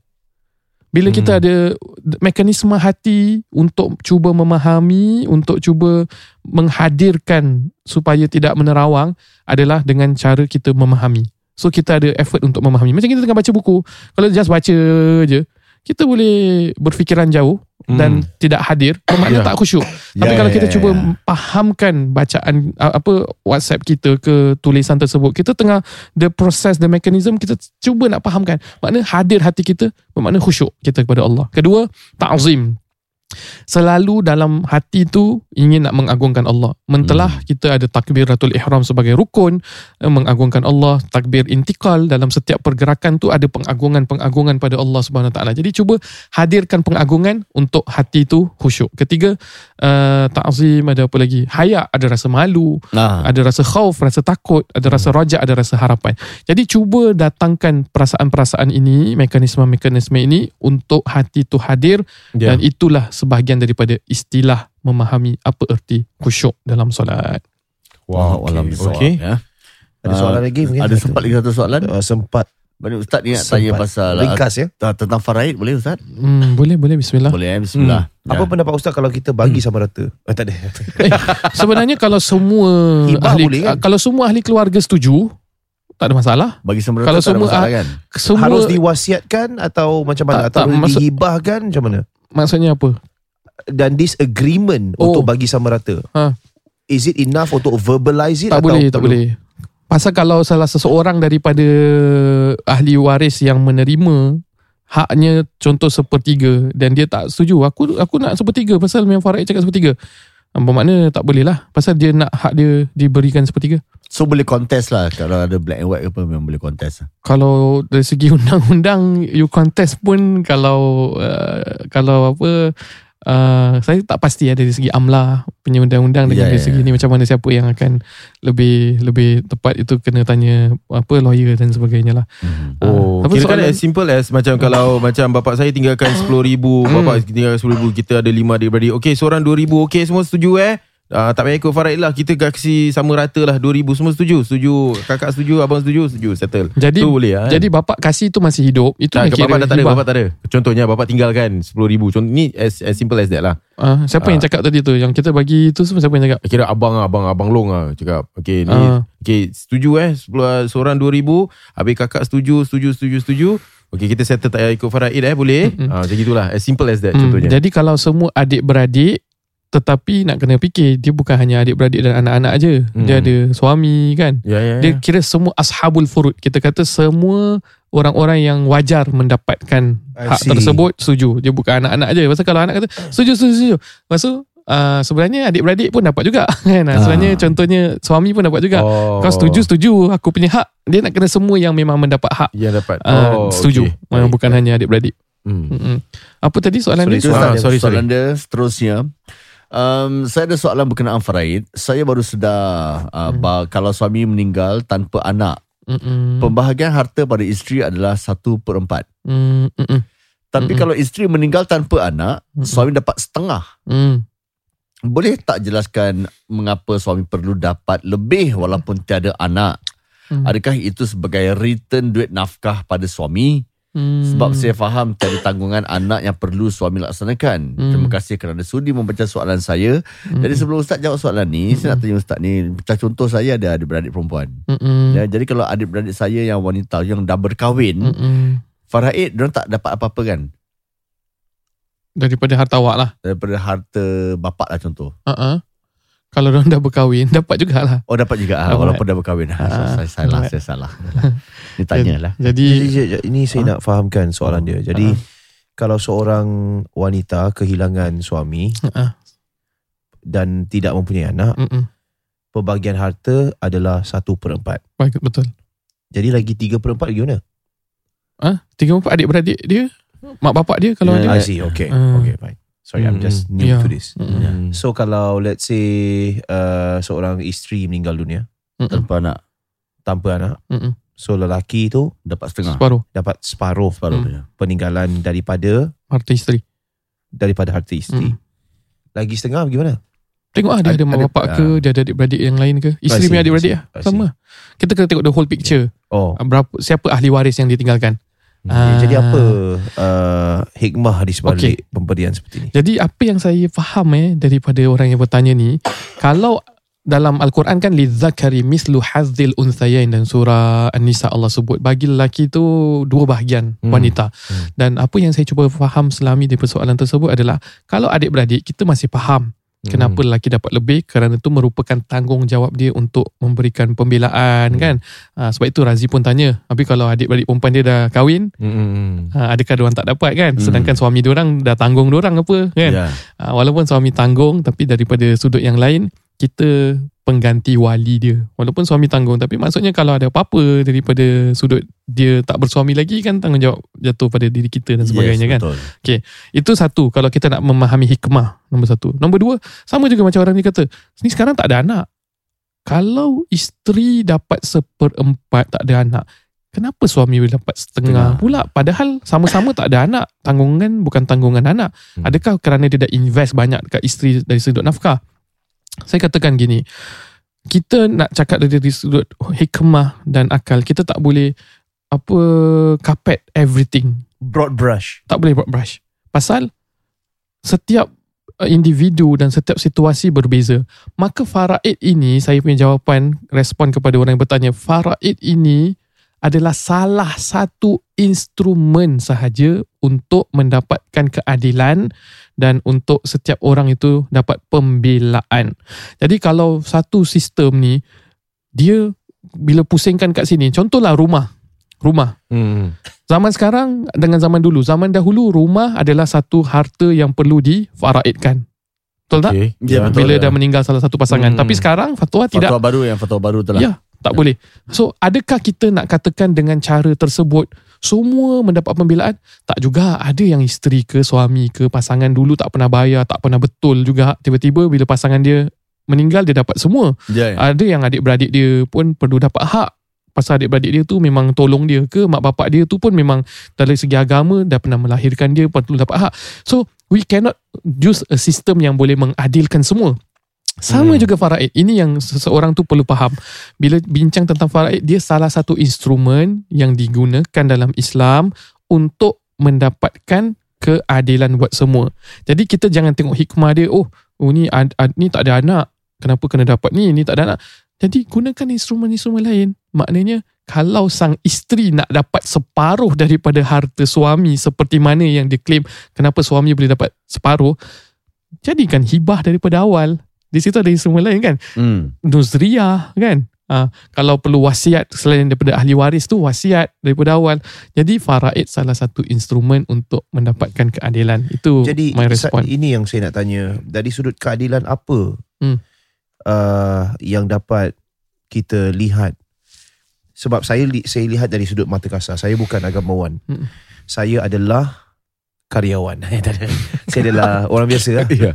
Bila Hmm. kita ada mekanisme hati untuk cuba memahami, untuk cuba menghadirkan supaya tidak menerawang adalah dengan cara kita memahami. So kita ada effort untuk memahami. Macam kita tengah baca buku, kalau just baca je, kita boleh berfikiran jauh dan tidak hadir, bermakna Ya. tak khusyuk. Ya, Tapi kalau ya, kita ya, cuba ya. fahamkan bacaan apa WhatsApp kita ke tulisan tersebut, kita tengah the process, the mechanism kita cuba nak fahamkan. Makna hadir hati kita, bermakna khusyuk kita kepada Allah. Kedua, ta'zim. Selalu dalam hati tu ingin nak mengagungkan Allah. Mentelah kita ada takbiratul ihram sebagai rukun, eh, mengagungkan Allah, takbir intikal dalam setiap pergerakan tu ada pengagungan-pengagungan pada Allah Subhanahu Taala. Jadi cuba hadirkan pengagungan untuk hati tu khusyuk. Ketiga, uh, ta'zim ada apa lagi? Haya ada rasa malu, Nah, ada rasa khauf, rasa takut, ada rasa rajak, ada rasa harapan. Jadi cuba datangkan perasaan-perasaan ini, mekanisme-mekanisme ini untuk hati tu hadir Ya. dan itulah sebahagian daripada istilah memahami apa erti khusyuk dalam solat. Wow, alam Okey. Ya. Ada soalan lagi mungkin? Ada sempat lagi satu soalan? Uh, sempat. Mana Ustaz ni nak tanya pasal Ringkas ya. uh, tentang faraid boleh Ustaz? Hmm, boleh boleh bismillah. Boleh eh bismillah. Apa pendapat Ustaz kalau kita bagi sama rata? Eh, tak ada. Eh, sebenarnya kalau semua Hibah ahli boleh kan? kalau semua ahli keluarga setuju tak ada masalah. Bagi semua Kalau tak ada semua masalah ah- kan? Semua Harus diwasiatkan atau macam mana? Tak, atau tak, maksud- dihibahkan macam mana? maksudnya apa? Dan this agreement Oh. untuk bagi sama rata. Ha. Is it enough untuk verbalize it Tak atau boleh, tak perlu? boleh. Pasal kalau salah seseorang daripada ahli waris yang menerima haknya contoh sepertiga dan dia tak setuju, aku aku nak sepertiga pasal memang Faraid cakap sepertiga. Bermakna tak boleh lah Pasal dia nak hak dia diberikan sepertiga So boleh contest lah Kalau ada black and white ke apa Memang boleh contest Kalau dari segi undang-undang You contest pun Kalau uh, Kalau apa uh, Saya tak pasti ya Dari segi AMLA Punya undang-undang Dengan Ya, dari ya, segi ya. ni Macam mana siapa yang akan Lebih Lebih tepat itu Kena tanya Apa lawyer dan sebagainya lah hmm. Oh, Ah, apa kira kan soalan? as simple as macam kalau macam bapak saya tinggalkan 10,000, bapak tinggalkan 10,000, kita ada 5 adik-beradik. Okey, seorang 2,000. Okey, semua setuju eh? Uh, tak payah ikut Faraid lah. Kita kasi sama rata lah. 2,000 Semua setuju. Setuju. Kakak setuju Abang setuju Setuju. Settle. Jadi Tu boleh lah Jadi bapak kasih tu masih hidup. Itu tak, yang bapak dah tak ada. Bapak tak ada. Contohnya bapak tinggalkan 10,000 Contoh ni as, as simple as that lah. Ah, Siapa yang Ah. cakap tadi tu? Yang kita bagi tu semua Siapa yang cakap? Kira abang lah Abang abang long lah Cakap. Okay ni Ah. Okay setuju eh? 10, Seorang 2,000 Habis kakak setuju Setuju setuju setuju. Okay kita settle tak payah ikut Faraid eh Boleh? Mm-mm. ah, Macam gitulah. As simple as that Hmm, contohnya. Jadi kalau semua adik-beradik tetapi nak kena fikir dia bukan hanya adik-beradik dan anak-anak aje. Hmm. Dia ada suami kan. Ya ya Dia ya kira semua ashabul furud. Kita kata semua orang-orang yang wajar mendapatkan I hak see. tersebut setuju. Dia bukan anak-anak aje. Pasal kalau anak kata setuju setuju setuju. Maksud uh, sebenarnya adik-beradik pun dapat juga kan. Ah. Sebenarnya contohnya suami pun dapat juga. oh. Kau setuju setuju aku punya hak. Dia nak kena semua yang memang mendapat hak. Yang dapat Uh, setuju. okay. Baik. bukan hanya adik-beradik. hmm. Mm-mm. Apa tadi soalan Sorry, dia? Ah, sorry, soalan dia seterusnya. Um, saya ada soalan berkenaan faraid. Saya baru sedar uh, Hmm. kalau suami meninggal tanpa anak, Mm-mm. pembahagian harta pada isteri adalah satu per empat. Mm, mm, mm, Tapi Mm-mm. kalau isteri meninggal tanpa anak, Mm-mm. suami dapat setengah. mm. boleh tak jelaskan mengapa suami perlu dapat lebih walaupun tiada anak? Hmm. Adakah itu sebagai return duit nafkah pada suami? Hmm. Sebab saya faham tiada tanggungan anak yang perlu suami laksanakan. Hmm. Terima kasih kerana sudi membaca soalan saya. Jadi sebelum Ustaz jawab soalan ni, saya nak tanya Ustaz ni, macam contoh saya ada adik-beradik perempuan. Mm-mm. Ya, jadi kalau adik-beradik saya yang wanita yang dah berkahwin, Mm-mm. faraid dia tak dapat apa-apa kan? Daripada harta awak lah. Daripada harta bapak lah contoh. Uh-uh. Kalau orang dah berkahwin, dapat jugalah. Oh dapat juga ah, Dapat. walaupun dah berkahwin. Ah, Ah, saya salah, dapat. saya salah. Ni tanyalah. Jadi, Jadi, ini saya nak fahamkan soalan dia. Jadi kalau seorang wanita kehilangan suami uh-uh. dan tidak mempunyai anak, Mm-mm. pembagian harta adalah satu per empat. Baik, betul. Jadi lagi tiga per empat lagi mana? Ah, tiga empat adik-beradik dia, mak bapak dia kalau Ya, ada. I see. Okay. Ah. Okay, fine. Sorry, I'm Hmm. just new Yeah. to this. Mm-mm. So kalau let's say uh, seorang isteri meninggal dunia Mm-mm. Tanpa anak tanpa anak, Mm-mm. so lelaki tu dapat setengah. Separuh dapat separuh Separuh Hmm. dia. peninggalan daripada harta isteri. daripada harta isteri. Mm. Lagi setengah bagaimana? Tengok ah dia ada, Ada- mak bapak ke, dia ada adik-beradik yang lain ke. Isteri punya adik-beradik lah. Sama. Kita kena tengok the whole picture. Oh, Ah, Berapa siapa ahli waris yang ditinggalkan. Okay. Ah. jadi apa uh, hikmah di sebalik pemberian seperti ini? Jadi apa yang saya faham eh daripada orang yang bertanya ni, kalau dalam Al-Quran kan lidzakari mislu hazzil unthayain dan surah An-Nisa Allah sebut bagi lelaki tu dua bahagian Hmm. wanita. Hmm. Dan apa yang saya cuba faham selami dari persoalan tersebut adalah kalau adik-beradik kita masih faham kenapa Hmm. lelaki dapat lebih kerana itu merupakan tanggungjawab dia untuk memberikan pembelaan Hmm. kan. Ha, sebab itu Razi pun tanya, tapi kalau adik-beradik perempuan dia dah kahwin, Hmm. ha, adakah diorang tak dapat kan? Hmm. Sedangkan suami diorang dah tanggung diorang apa kan? Ya. Ha, walaupun suami tanggung tapi daripada sudut yang lain kita pengganti wali dia. Walaupun suami tanggung tapi maksudnya kalau ada apa-apa daripada sudut dia tak bersuami lagi kan tanggungjawab jatuh pada diri kita dan sebagainya yes, kan. Betul. Itu satu kalau kita nak memahami hikmah nombor satu. Nombor dua sama juga macam orang ni kata ni sekarang tak ada anak. Kalau isteri dapat seperempat tak ada anak Kenapa suami boleh dapat setengah Setengah. pula Padahal sama-sama tak ada anak Tanggungan bukan tanggungan anak Hmm. Adakah kerana dia dah invest banyak dekat isteri dari sudut nafkah Saya katakan gini Kita nak cakap dari sudut hikmah dan akal Kita tak boleh Apa Carpet everything Broad brush. tak boleh buat brush. Pasal setiap uh, individu dan setiap situasi berbeza. Maka faraid ini, saya punya jawapan, respon kepada orang yang bertanya, faraid ini adalah salah satu instrumen sahaja untuk mendapatkan keadilan dan untuk setiap orang itu dapat pembelaan. Jadi kalau satu sistem ni, dia bila pusingkan kat sini, contohlah rumah. Rumah. Hmm. Zaman sekarang dengan zaman dulu. Zaman dahulu rumah adalah satu harta yang perlu difaraidkan. Betul tak? Okay. Ya, betul. Bila dah meninggal salah satu pasangan. Hmm. Tapi sekarang fatwa tidak. Fatwa baru yang fatwa baru telah. Ya, tak boleh. So, adakah kita nak katakan dengan cara tersebut semua mendapat pembelaan? Tak juga. Ada yang isteri ke suami ke pasangan dulu tak pernah bayar, tak pernah betul juga. Tiba-tiba bila pasangan dia meninggal dia dapat semua. Ya. ya. Ada yang adik-beradik dia pun perlu dapat hak pasal adik-beradik dia tu memang tolong dia ke mak bapak dia tu pun memang dari segi agama dah pernah melahirkan dia perlu dapat hak. So we cannot use a system yang boleh mengadilkan semua. Sama Hmm. juga faraid. Ini yang seseorang tu perlu faham. Bila bincang tentang faraid, dia salah satu instrumen yang digunakan dalam Islam untuk mendapatkan keadilan buat semua. Jadi kita jangan tengok hikmah dia, oh, oh ni, ad, ad, ni tak ada anak. Kenapa kena dapat ni? Ni tak ada anak. Jadi gunakan instrumen-instrumen lain. Maknanya kalau sang isteri nak dapat separuh daripada harta suami seperti mana yang diklaim kenapa suami boleh dapat separuh, jadikan hibah daripada awal. Di situ ada instrumen lain kan. Hmm. Nuzriyah kan. Ha, kalau perlu wasiat selain daripada ahli waris tu wasiat daripada awal. Jadi faraid salah satu instrumen untuk mendapatkan keadilan. Itu Jadi my response. ini yang saya nak tanya dari sudut keadilan apa Hmm. uh, yang dapat kita lihat sebab saya saya lihat dari sudut mata kasar saya bukan agamawan Hmm. saya adalah karyawan saya adalah orang biasa lah. Ya.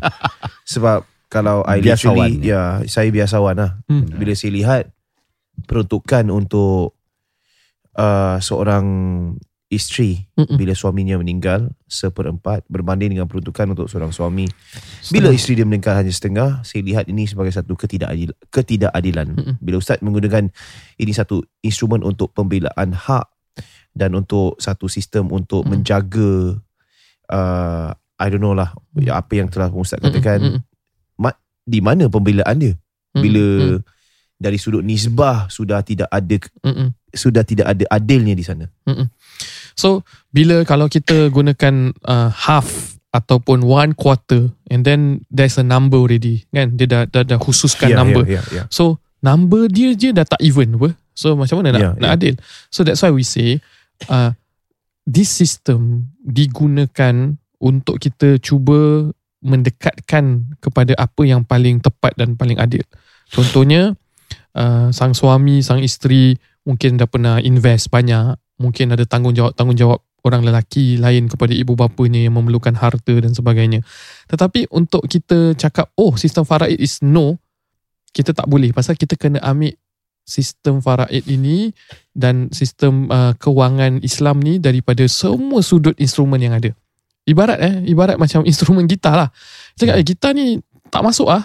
sebab kalau I Biasawan. literally ya saya biasawan lah Hmm. bila saya lihat peruntukan untuk uh, seorang isteri Mm-mm. bila suaminya meninggal seperempat berbanding dengan peruntukan untuk seorang suami. Bila isteri dia meninggal hanya setengah, saya lihat ini sebagai satu ketidakadil, ketidakadilan. Mm-mm. Bila ustaz menggunakan ini satu instrumen untuk pembelaan hak dan untuk satu sistem untuk Mm. menjaga uh, I don't know lah apa yang telah ustaz Mm-mm. katakan Mm-mm. Di mana pembelaan dia Mm-mm. bila Mm-mm. dari sudut nisbah sudah tidak ada Mm-mm. sudah tidak ada adilnya di sana. So bila kalau kita gunakan uh, half ataupun one quarter and then there's a number already kan dia dah dah, dah khususkan Ya, number. ya, ya, ya. So number dia je dah tak even apa. So macam mana nak Ya, nak ya. adil? So that's why we say uh, this system digunakan untuk kita cuba mendekatkan kepada apa yang paling tepat dan paling adil. Contohnya uh, sang suami, sang isteri mungkin dah pernah invest banyak, mungkin ada tanggungjawab-tanggungjawab orang lelaki lain kepada ibu bapanya yang memerlukan harta dan sebagainya. Tetapi untuk kita cakap oh sistem faraid is no, kita tak boleh pasal kita kena ambil sistem faraid ini dan sistem uh, kewangan Islam ni daripada semua sudut instrumen yang ada. Ibarat eh, ibarat macam instrumen gitar lah. Cakap eh gitar ni tak masuk ah.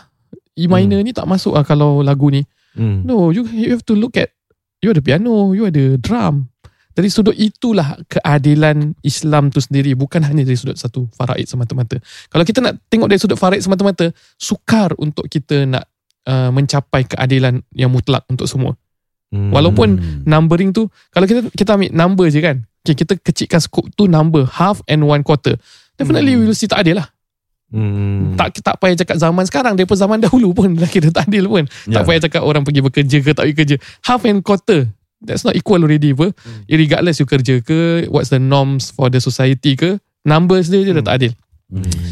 E minor ni tak masuk ah kalau lagu ni. Hmm. No, you you have to look at you ada piano, you ada drum. Dari sudut itulah keadilan Islam tu sendiri bukan hanya dari sudut satu faraid semata-mata. Kalau kita nak tengok dari sudut faraid semata-mata, sukar untuk kita nak uh, mencapai keadilan yang mutlak untuk semua. Hmm. Walaupun numbering tu kalau kita kita ambil number je kan. Okay, kita kecilkan scope tu number half and one quarter. Definitely we will see tak adil lah. Hmm. Tak tak payah cakap zaman sekarang daripada zaman dahulu pun dah kira tak adil pun. Ya. Tak payah cakap orang pergi bekerja ke tak pergi kerja. Half and quarter. That's not equal already apa. Hmm. Regardless you kerja ke, what's the norms for the society ke, numbers dia je dah tak adil.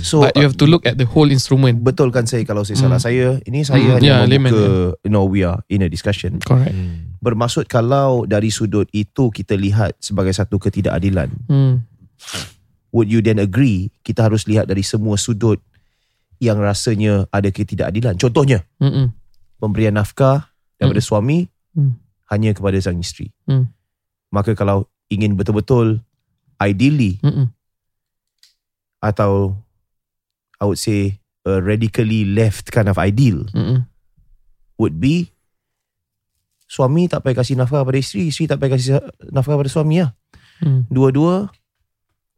So But you have to look at the whole instrument. betulkan saya kalau saya Hmm. salah saya ini saya Hmm, hanya yeah, membuka layman, you know we are in a discussion Correct. bermaksud kalau dari sudut itu kita lihat sebagai satu ketidakadilan Hmm. would you then agree kita harus lihat dari semua sudut yang rasanya ada ketidakadilan contohnya Mm-mm. pemberian nafkah daripada suami Hmm. hanya kepada sang isteri Hmm. maka kalau ingin betul-betul ideally Mm-mm. Atau I would say a radically left kind of ideal Mm-mm. would be suami tak payah kasih nafkah pada isteri, isteri tak payah kasih nafkah pada suami lah. Hmm. Dua-dua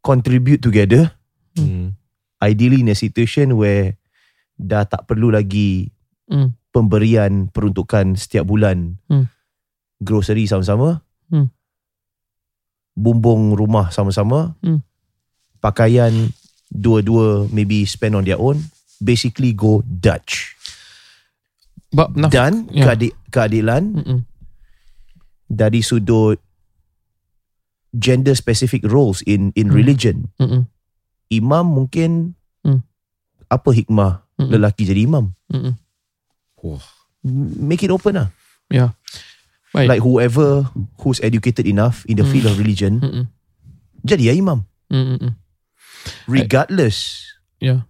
contribute together. Hmm. Ideally in a situation where dah tak perlu lagi Hmm. pemberian peruntukan setiap bulan. Hmm. Grocery sama-sama. Hmm. Bumbung rumah sama-sama. Hmm. Pakaian dua-dua maybe spend on their own. Basically go Dutch. Bab naf- Dan ya. keadi- keadilan Mm-mm. dari sudut gender specific roles in in Hmm. religion. Mm-mm. Imam mungkin Hmm. apa hikmah Mm-mm. lelaki jadi imam? Mm-mm. Make it open lah. Ya. Baik. Like whoever who's educated enough in the field of religion Mm-mm. jadi ya imam. Mm-mm. Regardless Ya.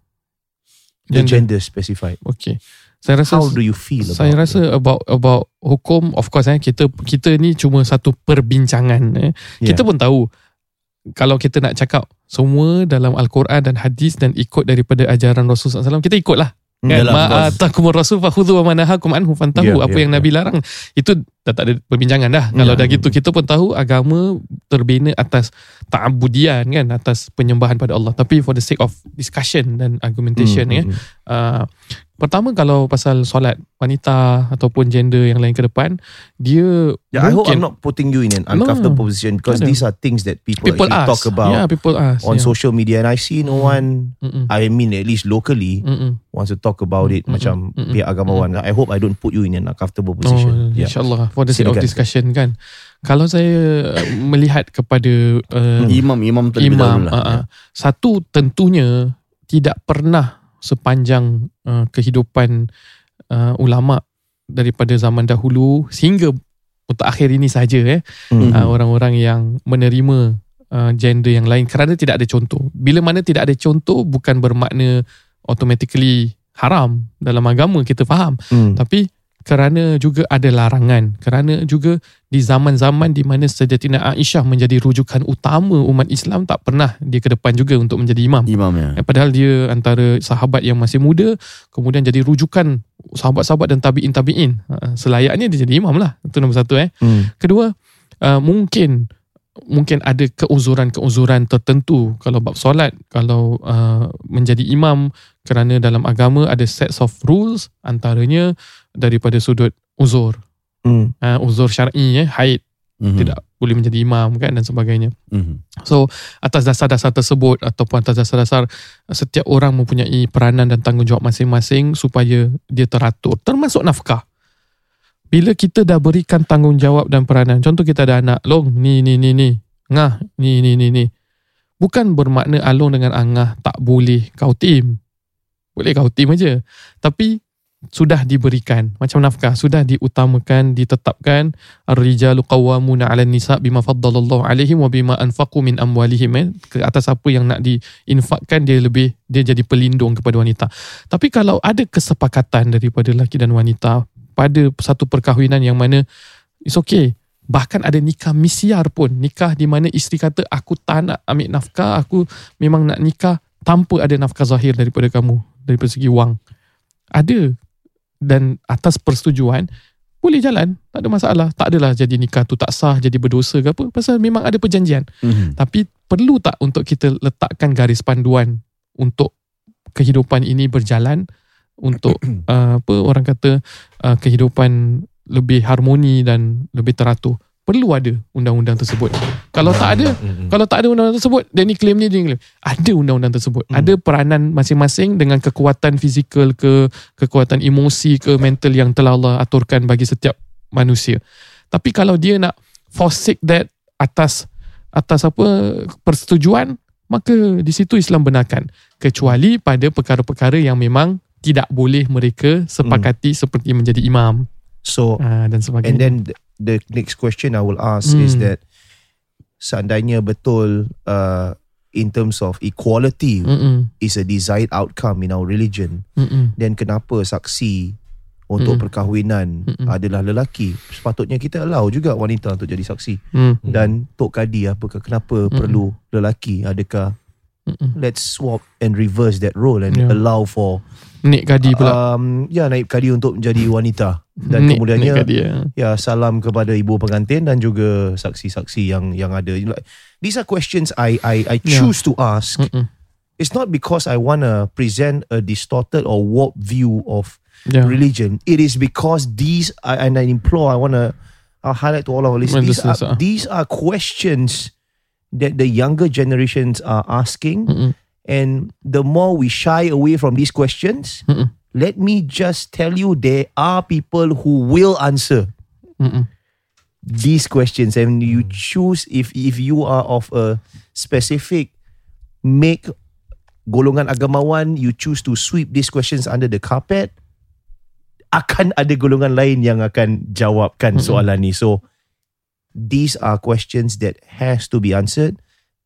the Gender. gender specified. Okay. Saya rasa How do you feel about saya rasa about about hukum of course eh kita kita ni cuma satu perbincangan eh. Yeah. Kita pun tahu kalau kita nak cakap semua dalam al-Quran dan hadis dan ikut daripada ajaran Rasul SAW kita ikutlah. Kan? Yalah, of Ma course. atakum rasul fakhudhu wa manahakum anhu fantahu. Ya, Apa ya, yang ya. Nabi larang itu dah tak ada perbincangan dah. Kalau Ya. dah gitu kita pun tahu agama terbina atas ta'abudian kan atas penyembahan pada Allah. Tapi for the sake of discussion dan argumentation Hmm, ya. hmm, Uh, pertama kalau pasal solat wanita ataupun gender yang lain ke depan dia Yeah, I hope I'm mungkin not putting you in an No. uncomfortable position because ada. these are things that people, people actually ask talk about yeah people ask on yeah. social media and I see no Mm. one Mm-mm. I mean at least locally Mm-mm. wants to talk about it Mm-mm. macam Mm-mm. pihak agamawan. I hope I don't put you in an uncomfortable Oh, position. yeah. InsyaAllah For the sake of discussion kan Kalau saya uh, Melihat kepada uh, Imam imam terlebih Imam dahulu lah. uh, uh, Satu tentunya Tidak pernah Sepanjang uh, Kehidupan uh, Ulama Daripada zaman dahulu Sehingga Untuk akhir ini saja eh Mm. uh, Orang-orang yang Menerima uh, Gender yang lain Kerana tidak ada contoh Bila mana tidak ada contoh Bukan bermakna Automatically Haram Dalam agama kita faham Mm. tapi kerana juga ada larangan kerana juga di zaman-zaman di mana Sayyidatina Aisyah menjadi rujukan utama umat Islam tak pernah dia ke depan juga untuk menjadi imam. Imam ya. Eh, Padahal dia antara sahabat yang masih muda Kemudian jadi rujukan sahabat-sahabat dan tabi'in tabi'in Ha, Selayaknya dia jadi imam lah Itu nombor satu eh. Hmm. Kedua uh, Mungkin Mungkin ada keuzuran-keuzuran tertentu. Kalau bab solat Kalau uh, menjadi imam Kerana dalam agama ada sets of rules Antaranya Daripada sudut uzur Hmm. uh, Uzur syar'i eh, Haid Mhm. Tidak boleh menjadi imam kan Dan sebagainya Mhm. So atas dasar-dasar tersebut ataupun atas dasar-dasar setiap orang mempunyai peranan dan tanggungjawab masing-masing supaya dia teratur termasuk nafkah. Bila kita dah berikan tanggungjawab dan peranan, contoh kita ada anak, long ni ni ni ni, ngah ni ni ni ni. Bukan bermakna Along dengan Angah tak boleh kau tim. Boleh kau tim aja. Tapi sudah diberikan. Macam nafkah sudah diutamakan ditetapkan. Ar-rijalu qawwamuna 'alan nisa bima faddalallahu 'alaihim wa bima anfaqu min amwalihim. Eh. ke atas apa yang nak diinfakkan dia lebih dia jadi pelindung kepada wanita. Tapi kalau ada kesepakatan daripada lelaki dan wanita pada satu perkahwinan yang mana it's okay. Bahkan ada nikah misyar pun. Nikah di mana isteri kata aku tak nak ambil nafkah aku memang nak nikah tanpa ada nafkah zahir daripada kamu daripada segi wang. Ada dan atas persetujuan boleh jalan. Tak ada masalah. Tak adalah jadi nikah tu tak sah jadi berdosa ke apa. Pasal memang ada perjanjian. Mhm. tapi perlu tak untuk kita letakkan garis panduan untuk kehidupan ini berjalan? Untuk uh, apa orang kata uh, kehidupan lebih harmoni dan lebih teratur? Perlu ada undang-undang tersebut kalau tak ada kalau tak ada undang-undang tersebut dia ni claim ni dia claim. Ada undang-undang tersebut. Hmm. ada peranan masing-masing dengan kekuatan fizikal ke kekuatan emosi ke mental yang telah Allah aturkan bagi setiap manusia. Tapi kalau dia nak forsake that atas atas apa persetujuan maka di situ Islam benarkan. Kecuali pada perkara-perkara yang memang tidak boleh mereka sepakati seperti menjadi imam. So uh, dan sebagainya. And then the, next question I will ask is Hmm. that seandainya betul uh, in terms of equality Mm-mm, is a desired outcome in our religion, mm-mm, then kenapa saksi untuk Mm. perkahwinan Mm-mm. adalah lelaki? Sepatutnya kita allow juga wanita untuk jadi saksi. mm, Dan Tok Kadi apakah kenapa Mm-mm. perlu lelaki? Adakah mm-mm. let's swap and reverse that role and Yeah. allow for Nik Kadi pula um, ya naib kadi untuk menjadi wanita dan Nik- kemudiannya Nik Kadi ya. ya salam kepada ibu pengantin dan juga saksi-saksi yang yang ada these are questions I I I Yeah. choose to ask Mm-mm. it's not because I want to present a distorted or warped view of Ya. religion it is because these I, and I implore I want to highlight to all of our listeners these are, these are questions that the younger generations are asking Mm-mm. And the more we shy away from these questions Mm-mm. let me just tell you there are people who will answer Mm-mm. these questions and you choose if if you are of a specific make golongan agamawan you choose to sweep these questions under the carpet akan ada golongan lain yang akan jawabkan Mm-mm. soalan ni so these are questions that has to be answered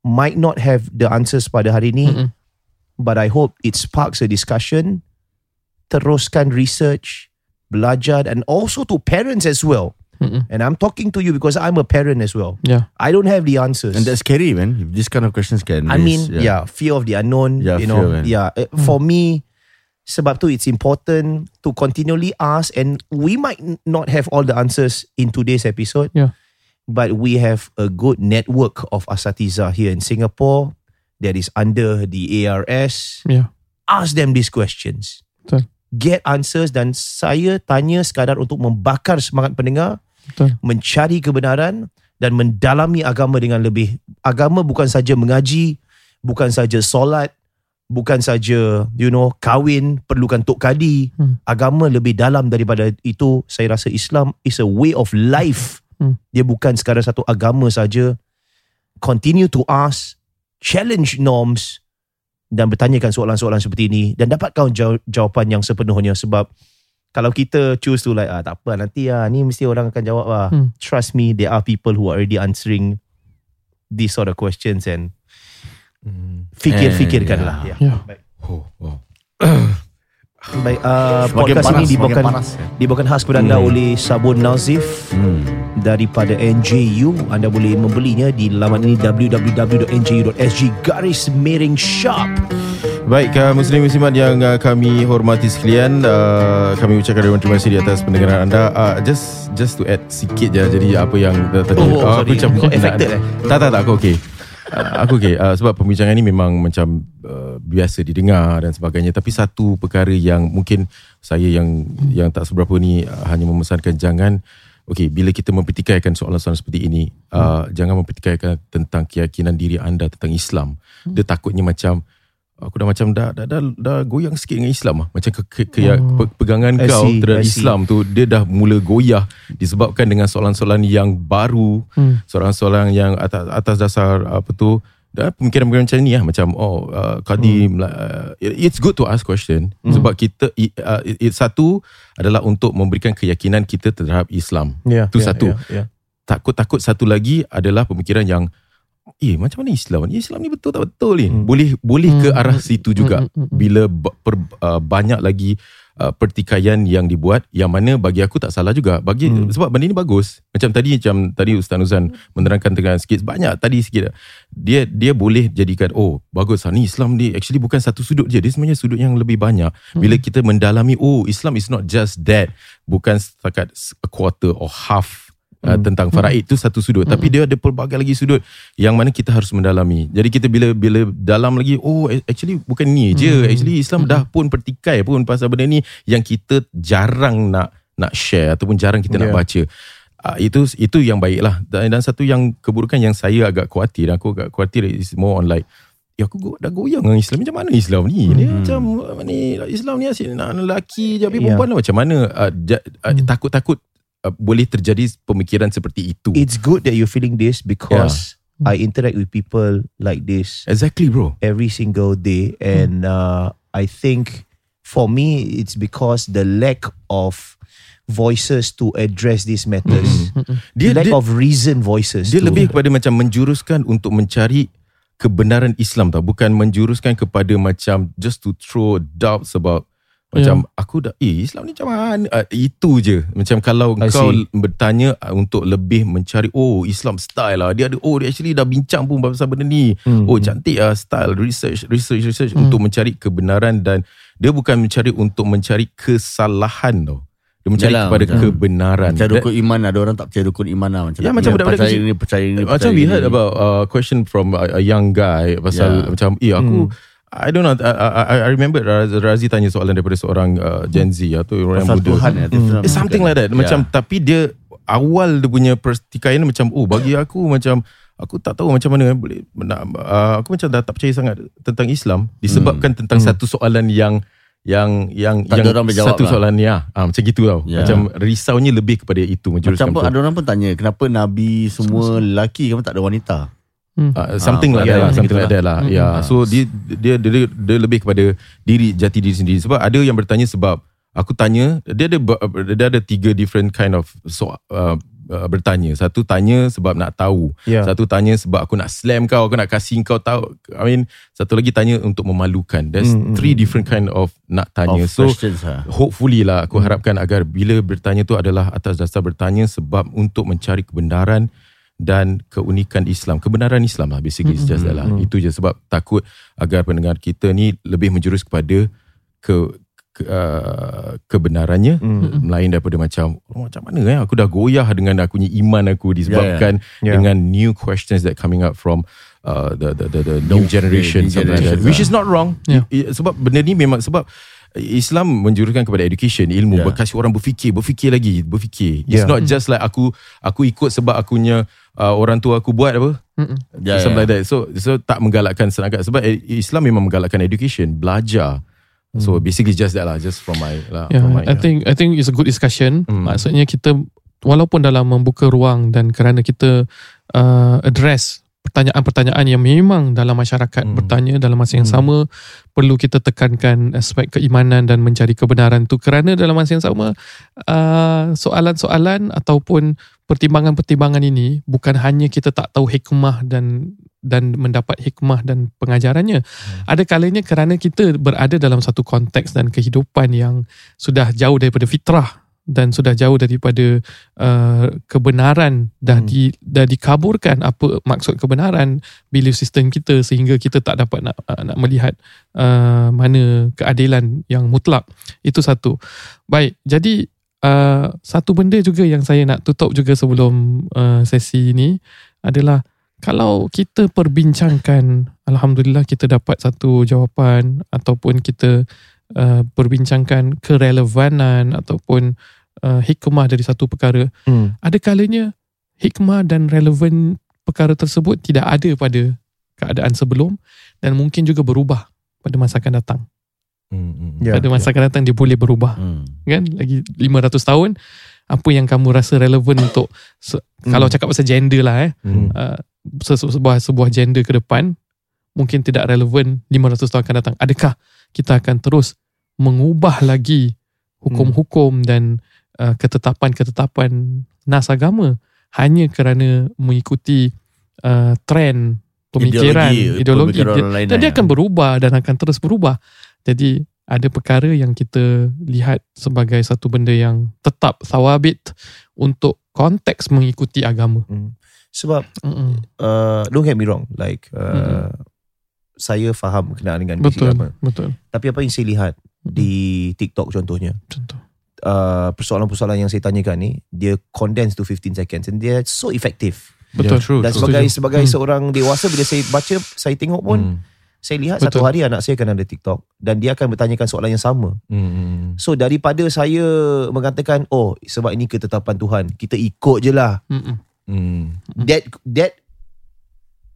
might not have the answers pada hari ni Mm-mm. but I hope it sparks a discussion. Teruskan research, belajar, and also to parents as well. Mm-mm. And I'm talking to you because I'm a parent as well. Ya. I don't have the answers. And that's scary, man. If this kind of questions can. I raise, mean, yeah. fear of the unknown. Yeah, you fear, know, man. yeah. Uh, For me, sebab tu it's important to continually ask, and we might not have all the answers in today's episode. Yeah. But we have a good network of asatiza here in Singapore that is under the ARS. Ya. ask them these questions. Betul. Get answers dan saya tanya sekadar untuk membakar semangat pendengar, Betul. mencari kebenaran dan mendalami agama dengan lebih. Agama bukan saja mengaji, bukan saja solat, bukan saja you know kahwin perlukan tok kadi. Hmm. Agama lebih dalam daripada itu. Saya rasa Islam is a way of life. Hmm. Dia bukan sekadar satu agama saja. Continue to ask, challenge norms dan bertanyakan soalan-soalan seperti ini dan dapatkan jaw- jawapan yang sepenuhnya sebab kalau kita choose to like ah tak apa nanti ah ni mesti orang akan jawab lah. Hmm. Trust me there are people who are already answering these sort of questions and fikir-fikirkanlah. And, Yeah. yeah. Baik. Oh, wow. Baik, uh, Semakin podcast panas, ini dibawakan panas. dibawakan khas kepada anda oleh Sabun Nazif Hmm. daripada NJU. Anda boleh membelinya di laman ini www.nju.sg garis miring shop. Baik, uh, muslim muslimat yang uh, kami hormati sekalian, uh, kami ucapkan ribuan terima kasih di atas pendengaran anda. Uh, just just to add sikit je jadi apa yang uh, tadi Oh, uh, sorry. Kau affected, eh? Tak tak tak aku okey. Uh, aku okey uh, sebab pembincangan ini memang macam uh, biasa didengar dan sebagainya tapi satu perkara yang mungkin saya yang yang tak seberapa ni uh, hanya memesankan jangan Okey, bila kita mempertikaikan soalan-soalan seperti ini, uh, jangan mempertikaikan tentang keyakinan diri anda tentang Islam. Dia takutnya macam aku dah macam dah dah dah, dah goyang sikit dengan Islam ah. Macam ke, ke, ke Oh. pe- pegangan I kau see, terhadap. Islam tu dia dah mula goyah disebabkan dengan soalan-soalan yang baru, Hmm. soalan-soalan yang atas atas dasar apa tu dan pemikiran-pemikiran macam ni lah macam oh uh, Qadim uh, it's good to ask question sebab kita uh, it, it, satu adalah untuk memberikan keyakinan kita terhadap Islam Ya, Tu satu. takut-takut satu lagi adalah pemikiran yang eh macam mana Islam? Ni Islam ni betul tak betul ni? Hmm. boleh boleh ke Hmm. arah situ juga? Hmm, hmm, hmm. bila ba- per, uh, banyak lagi uh, pertikaian yang dibuat yang mana bagi aku tak salah juga. Bagi Hmm. sebab benda ni bagus. Macam tadi macam tadi Ustaz Nuzan menerangkan dengan sikit banyak tadi sikit. Dia dia boleh jadikan oh bagus lah ni Islam ni actually bukan satu sudut je. Dia sebenarnya sudut yang lebih banyak. Bila kita mendalami oh Islam is not just that. Bukan setakat a quarter or half Uh, tentang faraid itu satu sudut. Tapi dia ada pelbagai lagi sudut yang mana kita harus mendalami. Jadi kita bila bila dalam lagi oh actually bukan ni je. Actually Islam dah pun pertikai pun pasal benda ni yang kita jarang nak nak share ataupun jarang kita nak Yeah. baca. Uh, itu itu yang baik lah dan, dan satu yang keburukan yang saya agak khawatir dan aku agak khawatir is more on like Ya aku go, dah goyang dengan Islam Macam mana Islam ni? Dia macam ni? Islam ni asyik nak lelaki je Tapi Yeah. perempuan lah macam mana? Uh, ja, uh, Takut-takut uh, Boleh terjadi pemikiran seperti itu. It's good that you're feeling this because I interact with people like this Exactly bro. every single day. And uh, I think for me it's because the lack of voices to address these matters. Dia, lack dia, of reason voices dia to, lebih kepada macam menjuruskan Untuk mencari kebenaran Islam tau. Bukan menjuruskan kepada macam Just to throw doubts about Macam aku dah Eh Islam ni macam mana? Uh, Itu je. Macam kalau I kau see. bertanya uh, Untuk lebih mencari Oh Islam style lah. Dia ada Oh dia actually dah bincang pun Pasal benda ni. Hmm. Oh cantik lah Style Research Research Research Untuk mencari kebenaran Dan dia bukan mencari Untuk mencari kesalahan tau. Dia mencari Yalah, kepada macam- kebenaran. Macam rukun iman Ada orang tak percaya rukun iman lah. Macam Ya, macam budak-budak percaya ni Percaya ni Macam we heard about uh, question from a, a young guy pasal Yeah. macam eh aku I don't know I, I, I remember Raz- Razi tanya soalan daripada seorang uh, Gen Z atau orang Pasal muda. Tuhan ya Tuhan. It's something like that. Macam tapi dia awal dia punya pertikaian dia macam oh bagi aku macam aku tak tahu macam mana boleh nak, uh, aku macam dah tak percaya sangat tentang Islam disebabkan tentang satu soalan yang yang yang Tak yang orang satu lah. soalan ni ah, macam gitu tau. Ya. Macam risaunya lebih kepada itu menjuruskan Macam pun ke- ada orang pun tanya Kenapa Nabi semua lelaki Kenapa tak ada wanita Uh, something Ah, like that lah, something like that lah. Hmm. Ya, yeah. so dia, dia dia dia lebih kepada diri jati diri sendiri. Sebab ada yang bertanya sebab aku tanya dia ada dia ada tiga different kind of so uh, uh, bertanya. Satu tanya sebab nak tahu. Yeah. Satu tanya sebab aku nak slam kau, aku nak kasih kau tahu. I mean, satu lagi tanya untuk memalukan. There's Mm, mm, three different kind of nak tanya. Of so questions lah hopefully lah aku harapkan agar bila bertanya tu adalah atas dasar bertanya sebab untuk mencari kebenaran dan keunikan Islam kebenaran Islam lah basically it's just that lah. Itu je sebab takut agar pendengar kita ni lebih menjurus kepada ke, ke uh, kebenarannya lain daripada macam oh, macam mana eh? Aku dah goyah dengan aku punya iman aku disebabkan Yeah. dengan new questions that coming up from uh, the, the the the new generation like that. Generation which is not wrong. Yeah. Sebab benda ni memang sebab Islam menjuruskan kepada education ilmu Yeah. berkasih orang berfikir berfikir lagi berfikir it's Yeah. not just like aku aku ikut sebab akunya uh, orang tua aku buat apa Mm-mm. Ya, something like ya. that so so tak menggalakkan sangat sebab eh, Islam memang menggalakkan education belajar so basically just that lah just from my lah Yeah, from my I think I think it's a good discussion. Hmm. Maksudnya kita walaupun dalam membuka ruang dan kerana kita uh, address pertanyaan-pertanyaan yang memang dalam masyarakat Hmm. bertanya dalam masa yang sama perlu kita tekankan aspek keimanan dan mencari kebenaran tu kerana dalam masa yang sama uh, soalan-soalan ataupun pertimbangan-pertimbangan ini bukan hanya kita tak tahu hikmah dan dan mendapat hikmah dan pengajarannya. Hmm. Ada kalanya kerana kita berada dalam satu konteks dan kehidupan yang sudah jauh daripada fitrah dan sudah jauh daripada uh, kebenaran dah Hmm. di dah dikaburkan apa maksud kebenaran belief sistem kita sehingga kita tak dapat nak uh, nak melihat uh, mana keadilan yang mutlak itu satu baik jadi uh, satu benda juga yang saya nak tutup juga sebelum uh, sesi ini adalah kalau kita perbincangkan alhamdulillah kita dapat satu jawapan ataupun kita uh, perbincangkan kerelevanan ataupun uh, hikmah dari satu perkara Hmm. ada kalanya hikmah dan relevan perkara tersebut tidak ada pada keadaan sebelum dan mungkin juga berubah pada masa akan datang. Hmm, hmm. Ya, pada masa akan datang dia boleh berubah. Hmm. Kan? Lagi 500 tahun apa yang kamu rasa relevan untuk se- Hmm. kalau cakap pasal gender lah eh Hmm. uh, se- sebuah sebuah gender ke depan mungkin tidak relevan 500 tahun akan datang. Adakah kita akan terus mengubah lagi hukum-hukum dan uh, ketetapan-ketetapan nas agama hanya kerana mengikuti uh, trend pemikiran Ideologi, ideologi, pemikiran dia, lain dan dia lah. akan berubah dan akan terus berubah. Jadi ada perkara yang kita lihat sebagai satu benda yang tetap sawabit untuk konteks mengikuti agama. Sebab Mm-mm. uh, don't get me wrong, like uh, saya faham berkenaan dengan Betul, agama. betul. Tapi apa yang saya lihat di TikTok contohnya, Contoh. Uh, persoalan-persoalan yang saya tanyakan ni, dia condense to 15 seconds and they're so effective. Betul. Yeah, true, Dan true. sebagai sebagai Hmm. seorang dewasa bila saya baca, saya tengok pun Hmm. saya lihat Betul. satu hari anak saya akan ada TikTok dan dia akan bertanyakan soalan yang sama. Hmm, hmm. So daripada saya mengatakan oh sebab ini ketetapan Tuhan, kita ikut je lah. Mm-mm. Hmm. That that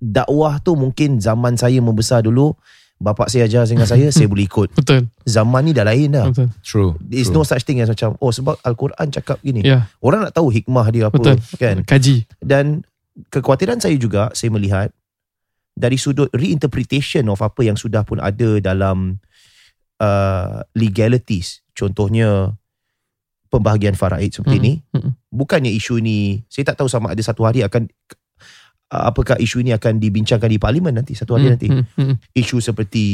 dakwah tu mungkin zaman saya membesar dulu bapak saya ajar dengan saya saya boleh ikut. Betul. Zaman ni dah lain dah. Betul. True. There is true. no such thing as macam oh sebab al-Quran cakap gini. Ya, Orang nak tahu hikmah dia apa betul. kan. Kaji. Dan kekhawatiran saya juga saya melihat dari sudut reinterpretation of apa yang sudah pun ada dalam uh, legalities. Contohnya pembahagian faraid seperti Mm, ini. mm. Bukannya isu ini saya tak tahu sama ada satu hari akan apakah isu ini akan dibincangkan di parlimen nanti satu hari Mm, nanti. mm, mm, Isu seperti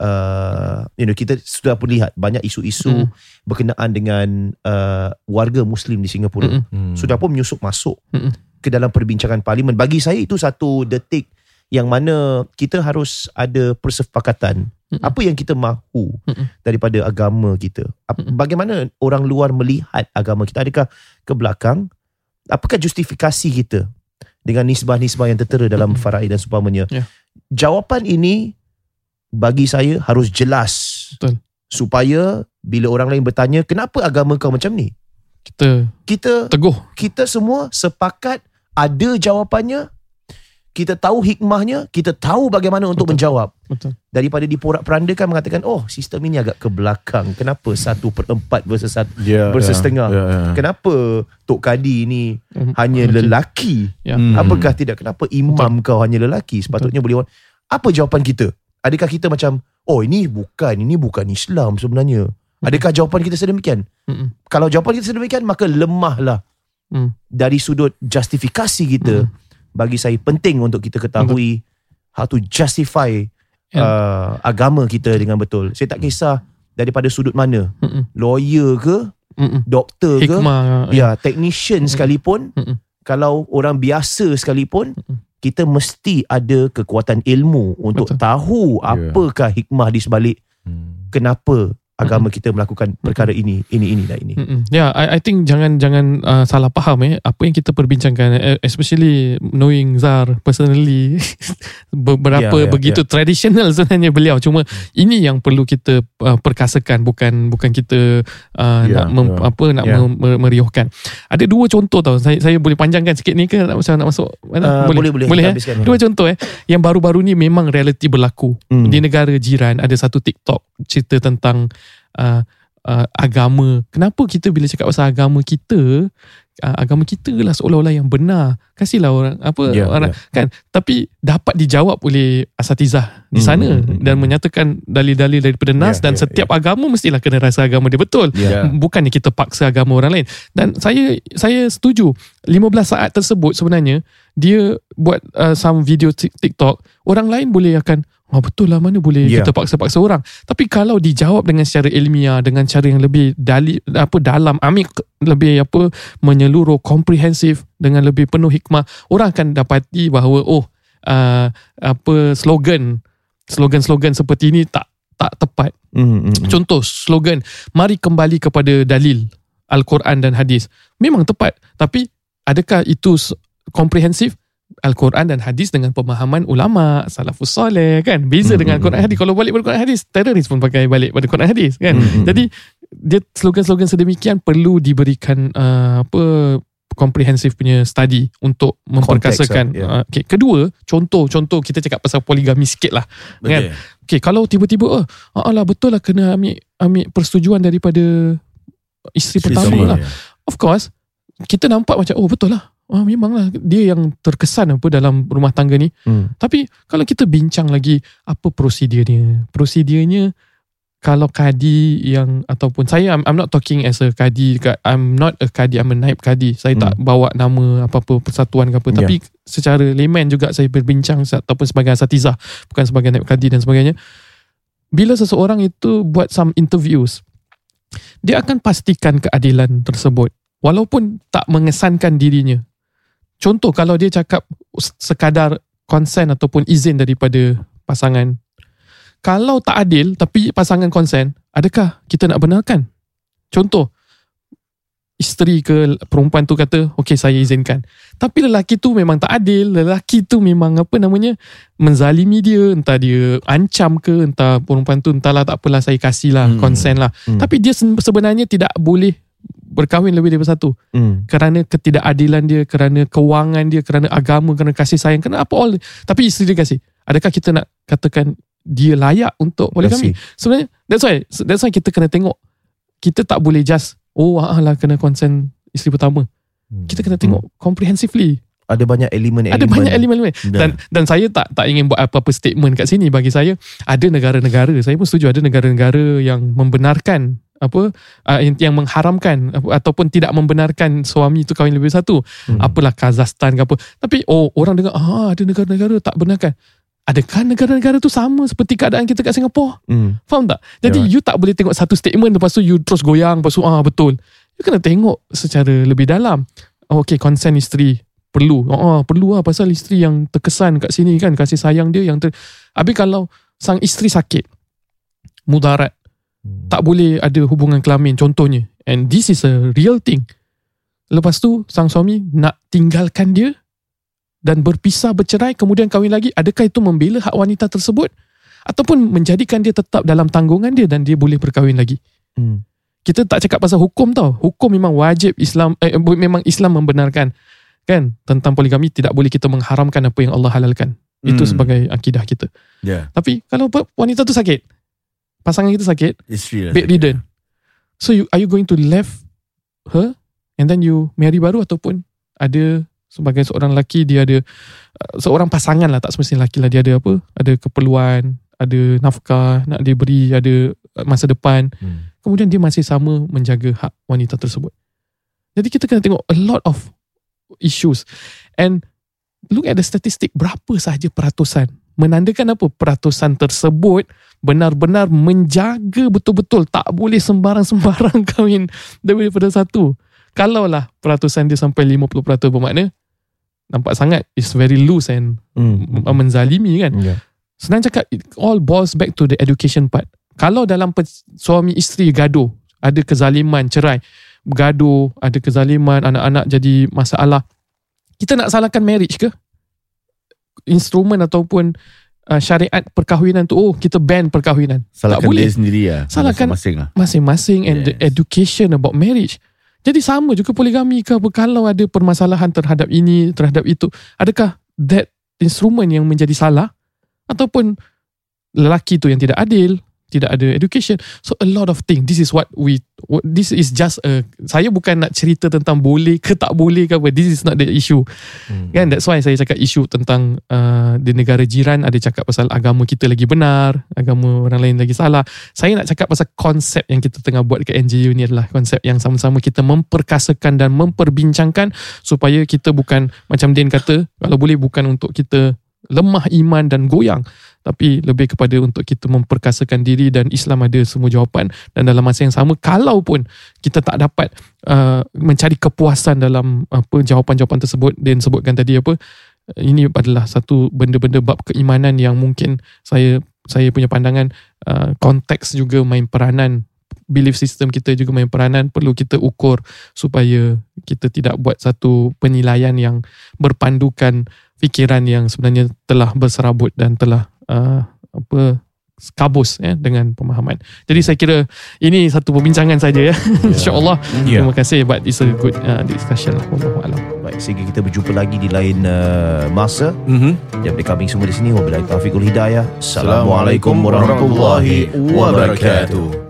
uh, you know kita sudah pun lihat banyak isu-isu Mm. berkenaan dengan uh, warga muslim di Singapura Mm, Hmm. sudah pun menyusup masuk Mm-mm. ke dalam perbincangan parlimen. Bagi saya itu satu detik yang mana kita harus ada persepakatan. Mm-mm. Apa yang kita mahu Mm-mm. daripada agama kita. Bagaimana orang luar melihat agama kita. Adakah ke belakang? Apakah justifikasi kita dengan nisbah-nisbah yang tertera dalam faraid dan seumpamanya. Ya. Jawapan ini bagi saya harus jelas. Betul. Supaya bila orang lain bertanya, kenapa agama kau macam ni? Kita Kita teguh. kita semua sepakat ada jawapannya. Kita tahu hikmahnya, kita tahu bagaimana untuk Betul. menjawab. Betul. Daripada diporak-perandakan mengatakan, oh sistem ini agak ke belakang. Kenapa satu per empat versus satu? Yeah, versus yeah, setengah. yeah, yeah. Kenapa Tok Kadi ni Mm, hanya lelaki? Ya. Hmm. Apakah tidak? Kenapa imam kau hanya lelaki? Sepatutnya boleh. Apa jawapan kita? Adakah kita macam, oh ini bukan, ini bukan Islam sebenarnya. Adakah jawapan kita sedemikian? Mm-mm. Kalau jawapan kita sedemikian, maka lemahlah Hmm. dari sudut justifikasi kita. Hmm. Bagi saya penting untuk kita ketahui how to justify Ya. uh, agama kita dengan betul. Saya tak kisah daripada sudut mana. Mm-mm. Lawyer ke, Mm-mm. doktor ke, Hikmah. ya technician sekalipun, Mm-mm. kalau orang biasa sekalipun, Mm-mm. kita mesti ada kekuatan ilmu untuk Betul. tahu Ya. apakah hikmah di sebalik Hmm. kenapa agama kita melakukan perkara ini, ini, ini dan ini. Ya, yeah, I, I think jangan jangan uh, salah faham eh apa yang kita perbincangkan, eh, especially knowing Zar personally, beberapa Ya, ya, begitu traditional sebenarnya beliau. Cuma ini yang perlu kita uh, perkasakan, bukan bukan kita uh, Ya, nak mem, ya. apa nak Ya. mem- mer- meriuhkan. Ada dua contoh tau. Saya saya boleh panjangkan sikit ni ke nak macam nak masuk mana? Uh, boleh, boleh. Boleh Kita eh? Dua contoh eh. Yang baru-baru ni memang realiti berlaku. Hmm. Di negara jiran ada satu TikTok cerita tentang uh, uh, agama. Kenapa kita bila cakap pasal agama kita, uh, agama kita lah seolah-olah yang benar. Kasihlah orang apa Ya, orang kan. Tapi dapat dijawab oleh asatizah di Hmm, sana hmm, hmm, dan menyatakan dalil-dalil daripada nas Ya, dan ya, setiap agama mestilah kena rasa agama dia betul. Ya. Bukannya kita paksa agama orang lain. Dan saya saya setuju 15 saat tersebut sebenarnya dia buat uh, some video Tik- TikTok orang lain boleh akan Oh betul lah mana boleh Ya. kita paksa-paksa orang. Tapi kalau dijawab dengan secara ilmiah dengan cara yang lebih dali, apa dalam amik lebih apa menyeluruh komprehensif dengan lebih penuh hikmah orang akan dapati bahawa oh uh, apa slogan slogan-slogan seperti ini tak tak tepat. Hmm, hmm, hmm. Contoh slogan mari kembali kepada dalil Al-Quran dan hadis. Memang tepat tapi adakah itu komprehensif Al-Quran dan hadis dengan pemahaman ulama salafus soleh kan beza Hmm, dengan hmm, Quran hadis kalau balik pada Quran hadis teroris pun pakai balik pada Quran hadis kan Hmm, hmm, jadi dia slogan-slogan sedemikian perlu diberikan uh, apa komprehensif punya study untuk memperkasakan lah, ya. uh, okay. kedua contoh-contoh kita cakap pasal poligami sikit lah kan Okay, kalau tiba-tiba, oh, ah lah betul lah kena ambil ambil persetujuan daripada isteri Isteri pertama suami, lah. ya. Of course, kita nampak macam, oh betul lah. Oh, memanglah dia yang terkesan apa dalam rumah tangga ni. Hmm. Tapi kalau kita bincang lagi apa prosedurnya? Prosedurnya kalau kadi yang ataupun saya I'm, I'm not talking as a kadi dekat- I'm not a kadi I'm a naib kadi saya tak bawa nama apa-apa persatuan ke apa Ya. tapi secara layman juga saya berbincang ataupun sebagai asatizah bukan sebagai naib kadi dan sebagainya bila seseorang itu buat some interviews dia akan pastikan keadilan tersebut walaupun tak mengesankan dirinya contoh kalau dia cakap sekadar konsen ataupun izin daripada pasangan kalau tak adil tapi pasangan konsen, adakah kita nak benarkan? Contoh, isteri ke perempuan tu kata, okey saya izinkan. Tapi lelaki tu memang tak adil, lelaki tu memang apa namanya, menzalimi dia, entah dia ancam ke, entah perempuan tu entahlah tak apalah saya kasih lah, Hmm. konsen lah. Hmm. Tapi dia sebenarnya tidak boleh berkahwin lebih daripada satu Hmm. kerana ketidakadilan dia, kerana kewangan dia, kerana agama, kerana kasih sayang, kerana apa all. Tapi isteri dia kasih. Adakah kita nak katakan dia layak untuk poligami? Kasih. Sebenarnya that's why that's why kita kena tengok. Kita tak boleh just oh ah lah kena consent isteri pertama. Kita kena tengok comprehensively. Ada banyak elemen-elemen. Ada banyak elemen-elemen. Ya. Dan dan saya tak tak ingin buat apa-apa statement kat sini bagi saya ada negara-negara saya pun setuju ada negara-negara yang membenarkan apa? Uh, yang, yang mengharamkan apa, ataupun tidak membenarkan suami itu kahwin lebih satu. Hmm. apalah Kazakhstan ke apa. Tapi oh orang dengar ah ada negara-negara tak benarkan. Adakah negara-negara tu sama seperti keadaan kita kat Singapura Hmm. faham tak? Jadi Ya. you tak boleh tengok satu statement lepas tu you terus goyang lepas tu ah betul. You kena tengok secara lebih dalam. Oh, okay consent isteri perlu. Oh, perlu lah pasal isteri yang terkesan kat sini kan kasih sayang dia yang ter. Habis kalau sang isteri sakit mudarat tak boleh ada hubungan kelamin contohnya. And this is a real thing. Lepas tu sang suami nak tinggalkan dia dan berpisah bercerai kemudian kahwin lagi. Adakah itu membela hak wanita tersebut? Ataupun menjadikan dia tetap dalam tanggungan dia dan dia boleh berkahwin lagi? Hmm. kita tak cakap pasal hukum tau. Hukum memang wajib Islam eh, memang Islam membenarkan. Kan? Tentang poligami tidak boleh kita mengharamkan apa yang Allah halalkan. Itu Hmm. sebagai akidah kita. Ya. tapi kalau wanita tu sakit pasangan kita sakit Isteri lah. bedridden. So you are you going to left her and then you marry baru ataupun ada sebagai seorang lelaki dia ada uh, seorang pasangan lah tak semestinya lelaki lah dia ada apa ada keperluan ada nafkah nak diberi ada uh, masa depan Hmm. kemudian dia masih sama menjaga hak wanita tersebut jadi kita kena tengok a lot of issues and look at the statistic berapa sahaja peratusan menandakan apa peratusan tersebut benar-benar menjaga betul-betul tak boleh sembarang-sembarang kahwin daripada satu kalaulah peratusan dia sampai 50% bermakna nampak sangat it's very loose and Hmm. menzalimi kan Ya. Senang cakap it all boils back to the education part. Kalau dalam suami isteri gaduh, ada kezaliman, cerai, gaduh, ada kezaliman, anak-anak jadi masalah. Kita nak salahkan marriage ke? Instrumen ataupun uh, syariat perkahwinan tu, oh kita ban perkahwinan. Salahkan tak boleh. dia sendiri lah. Salahkan- Masing-masing lah. Masing-masing and the Yes. education about marriage. Jadi sama juga poligami ke apa kalau ada permasalahan terhadap ini, terhadap itu. Adakah that instrument yang menjadi salah ataupun lelaki tu yang tidak adil, tidak ada education. So a lot of things. This is what we this is just a saya bukan nak cerita tentang boleh ke tak boleh ke apa. This is not the issue. Hmm. Kan that's why saya cakap isu tentang uh, di negara jiran ada cakap pasal agama kita lagi benar, agama orang lain lagi salah. Saya nak cakap pasal konsep yang kita tengah buat dekat NGU ni adalah konsep yang sama-sama kita memperkasakan dan memperbincangkan supaya kita bukan macam Din kata kalau boleh bukan untuk kita lemah iman dan goyang tapi lebih kepada untuk kita memperkasakan diri dan Islam ada semua jawapan. Dan dalam masa yang sama kalau pun kita tak dapat uh, mencari kepuasan dalam apa jawapan-jawapan tersebut dan sebutkan tadi apa ini adalah satu benda-benda bab keimanan yang mungkin saya saya punya pandangan uh, konteks juga main peranan belief system kita juga main peranan perlu kita ukur supaya kita tidak buat satu penilaian yang berpandukan fikiran yang sebenarnya telah berserabut dan telah uh, apa kabus ya dengan pemahaman. Jadi saya kira ini satu perbincangan saja ya. Insya-Allah. Yeah. Terima kasih but it's a good uh, discussion lah. Wallahu a'lam. Baik, sehingga kita berjumpa lagi di lain uh, masa. Mhm. Daripada kami semua di sini, wabillahi taufiq wal hidayah. Assalamualaikum warahmatullahi wabarakatuh.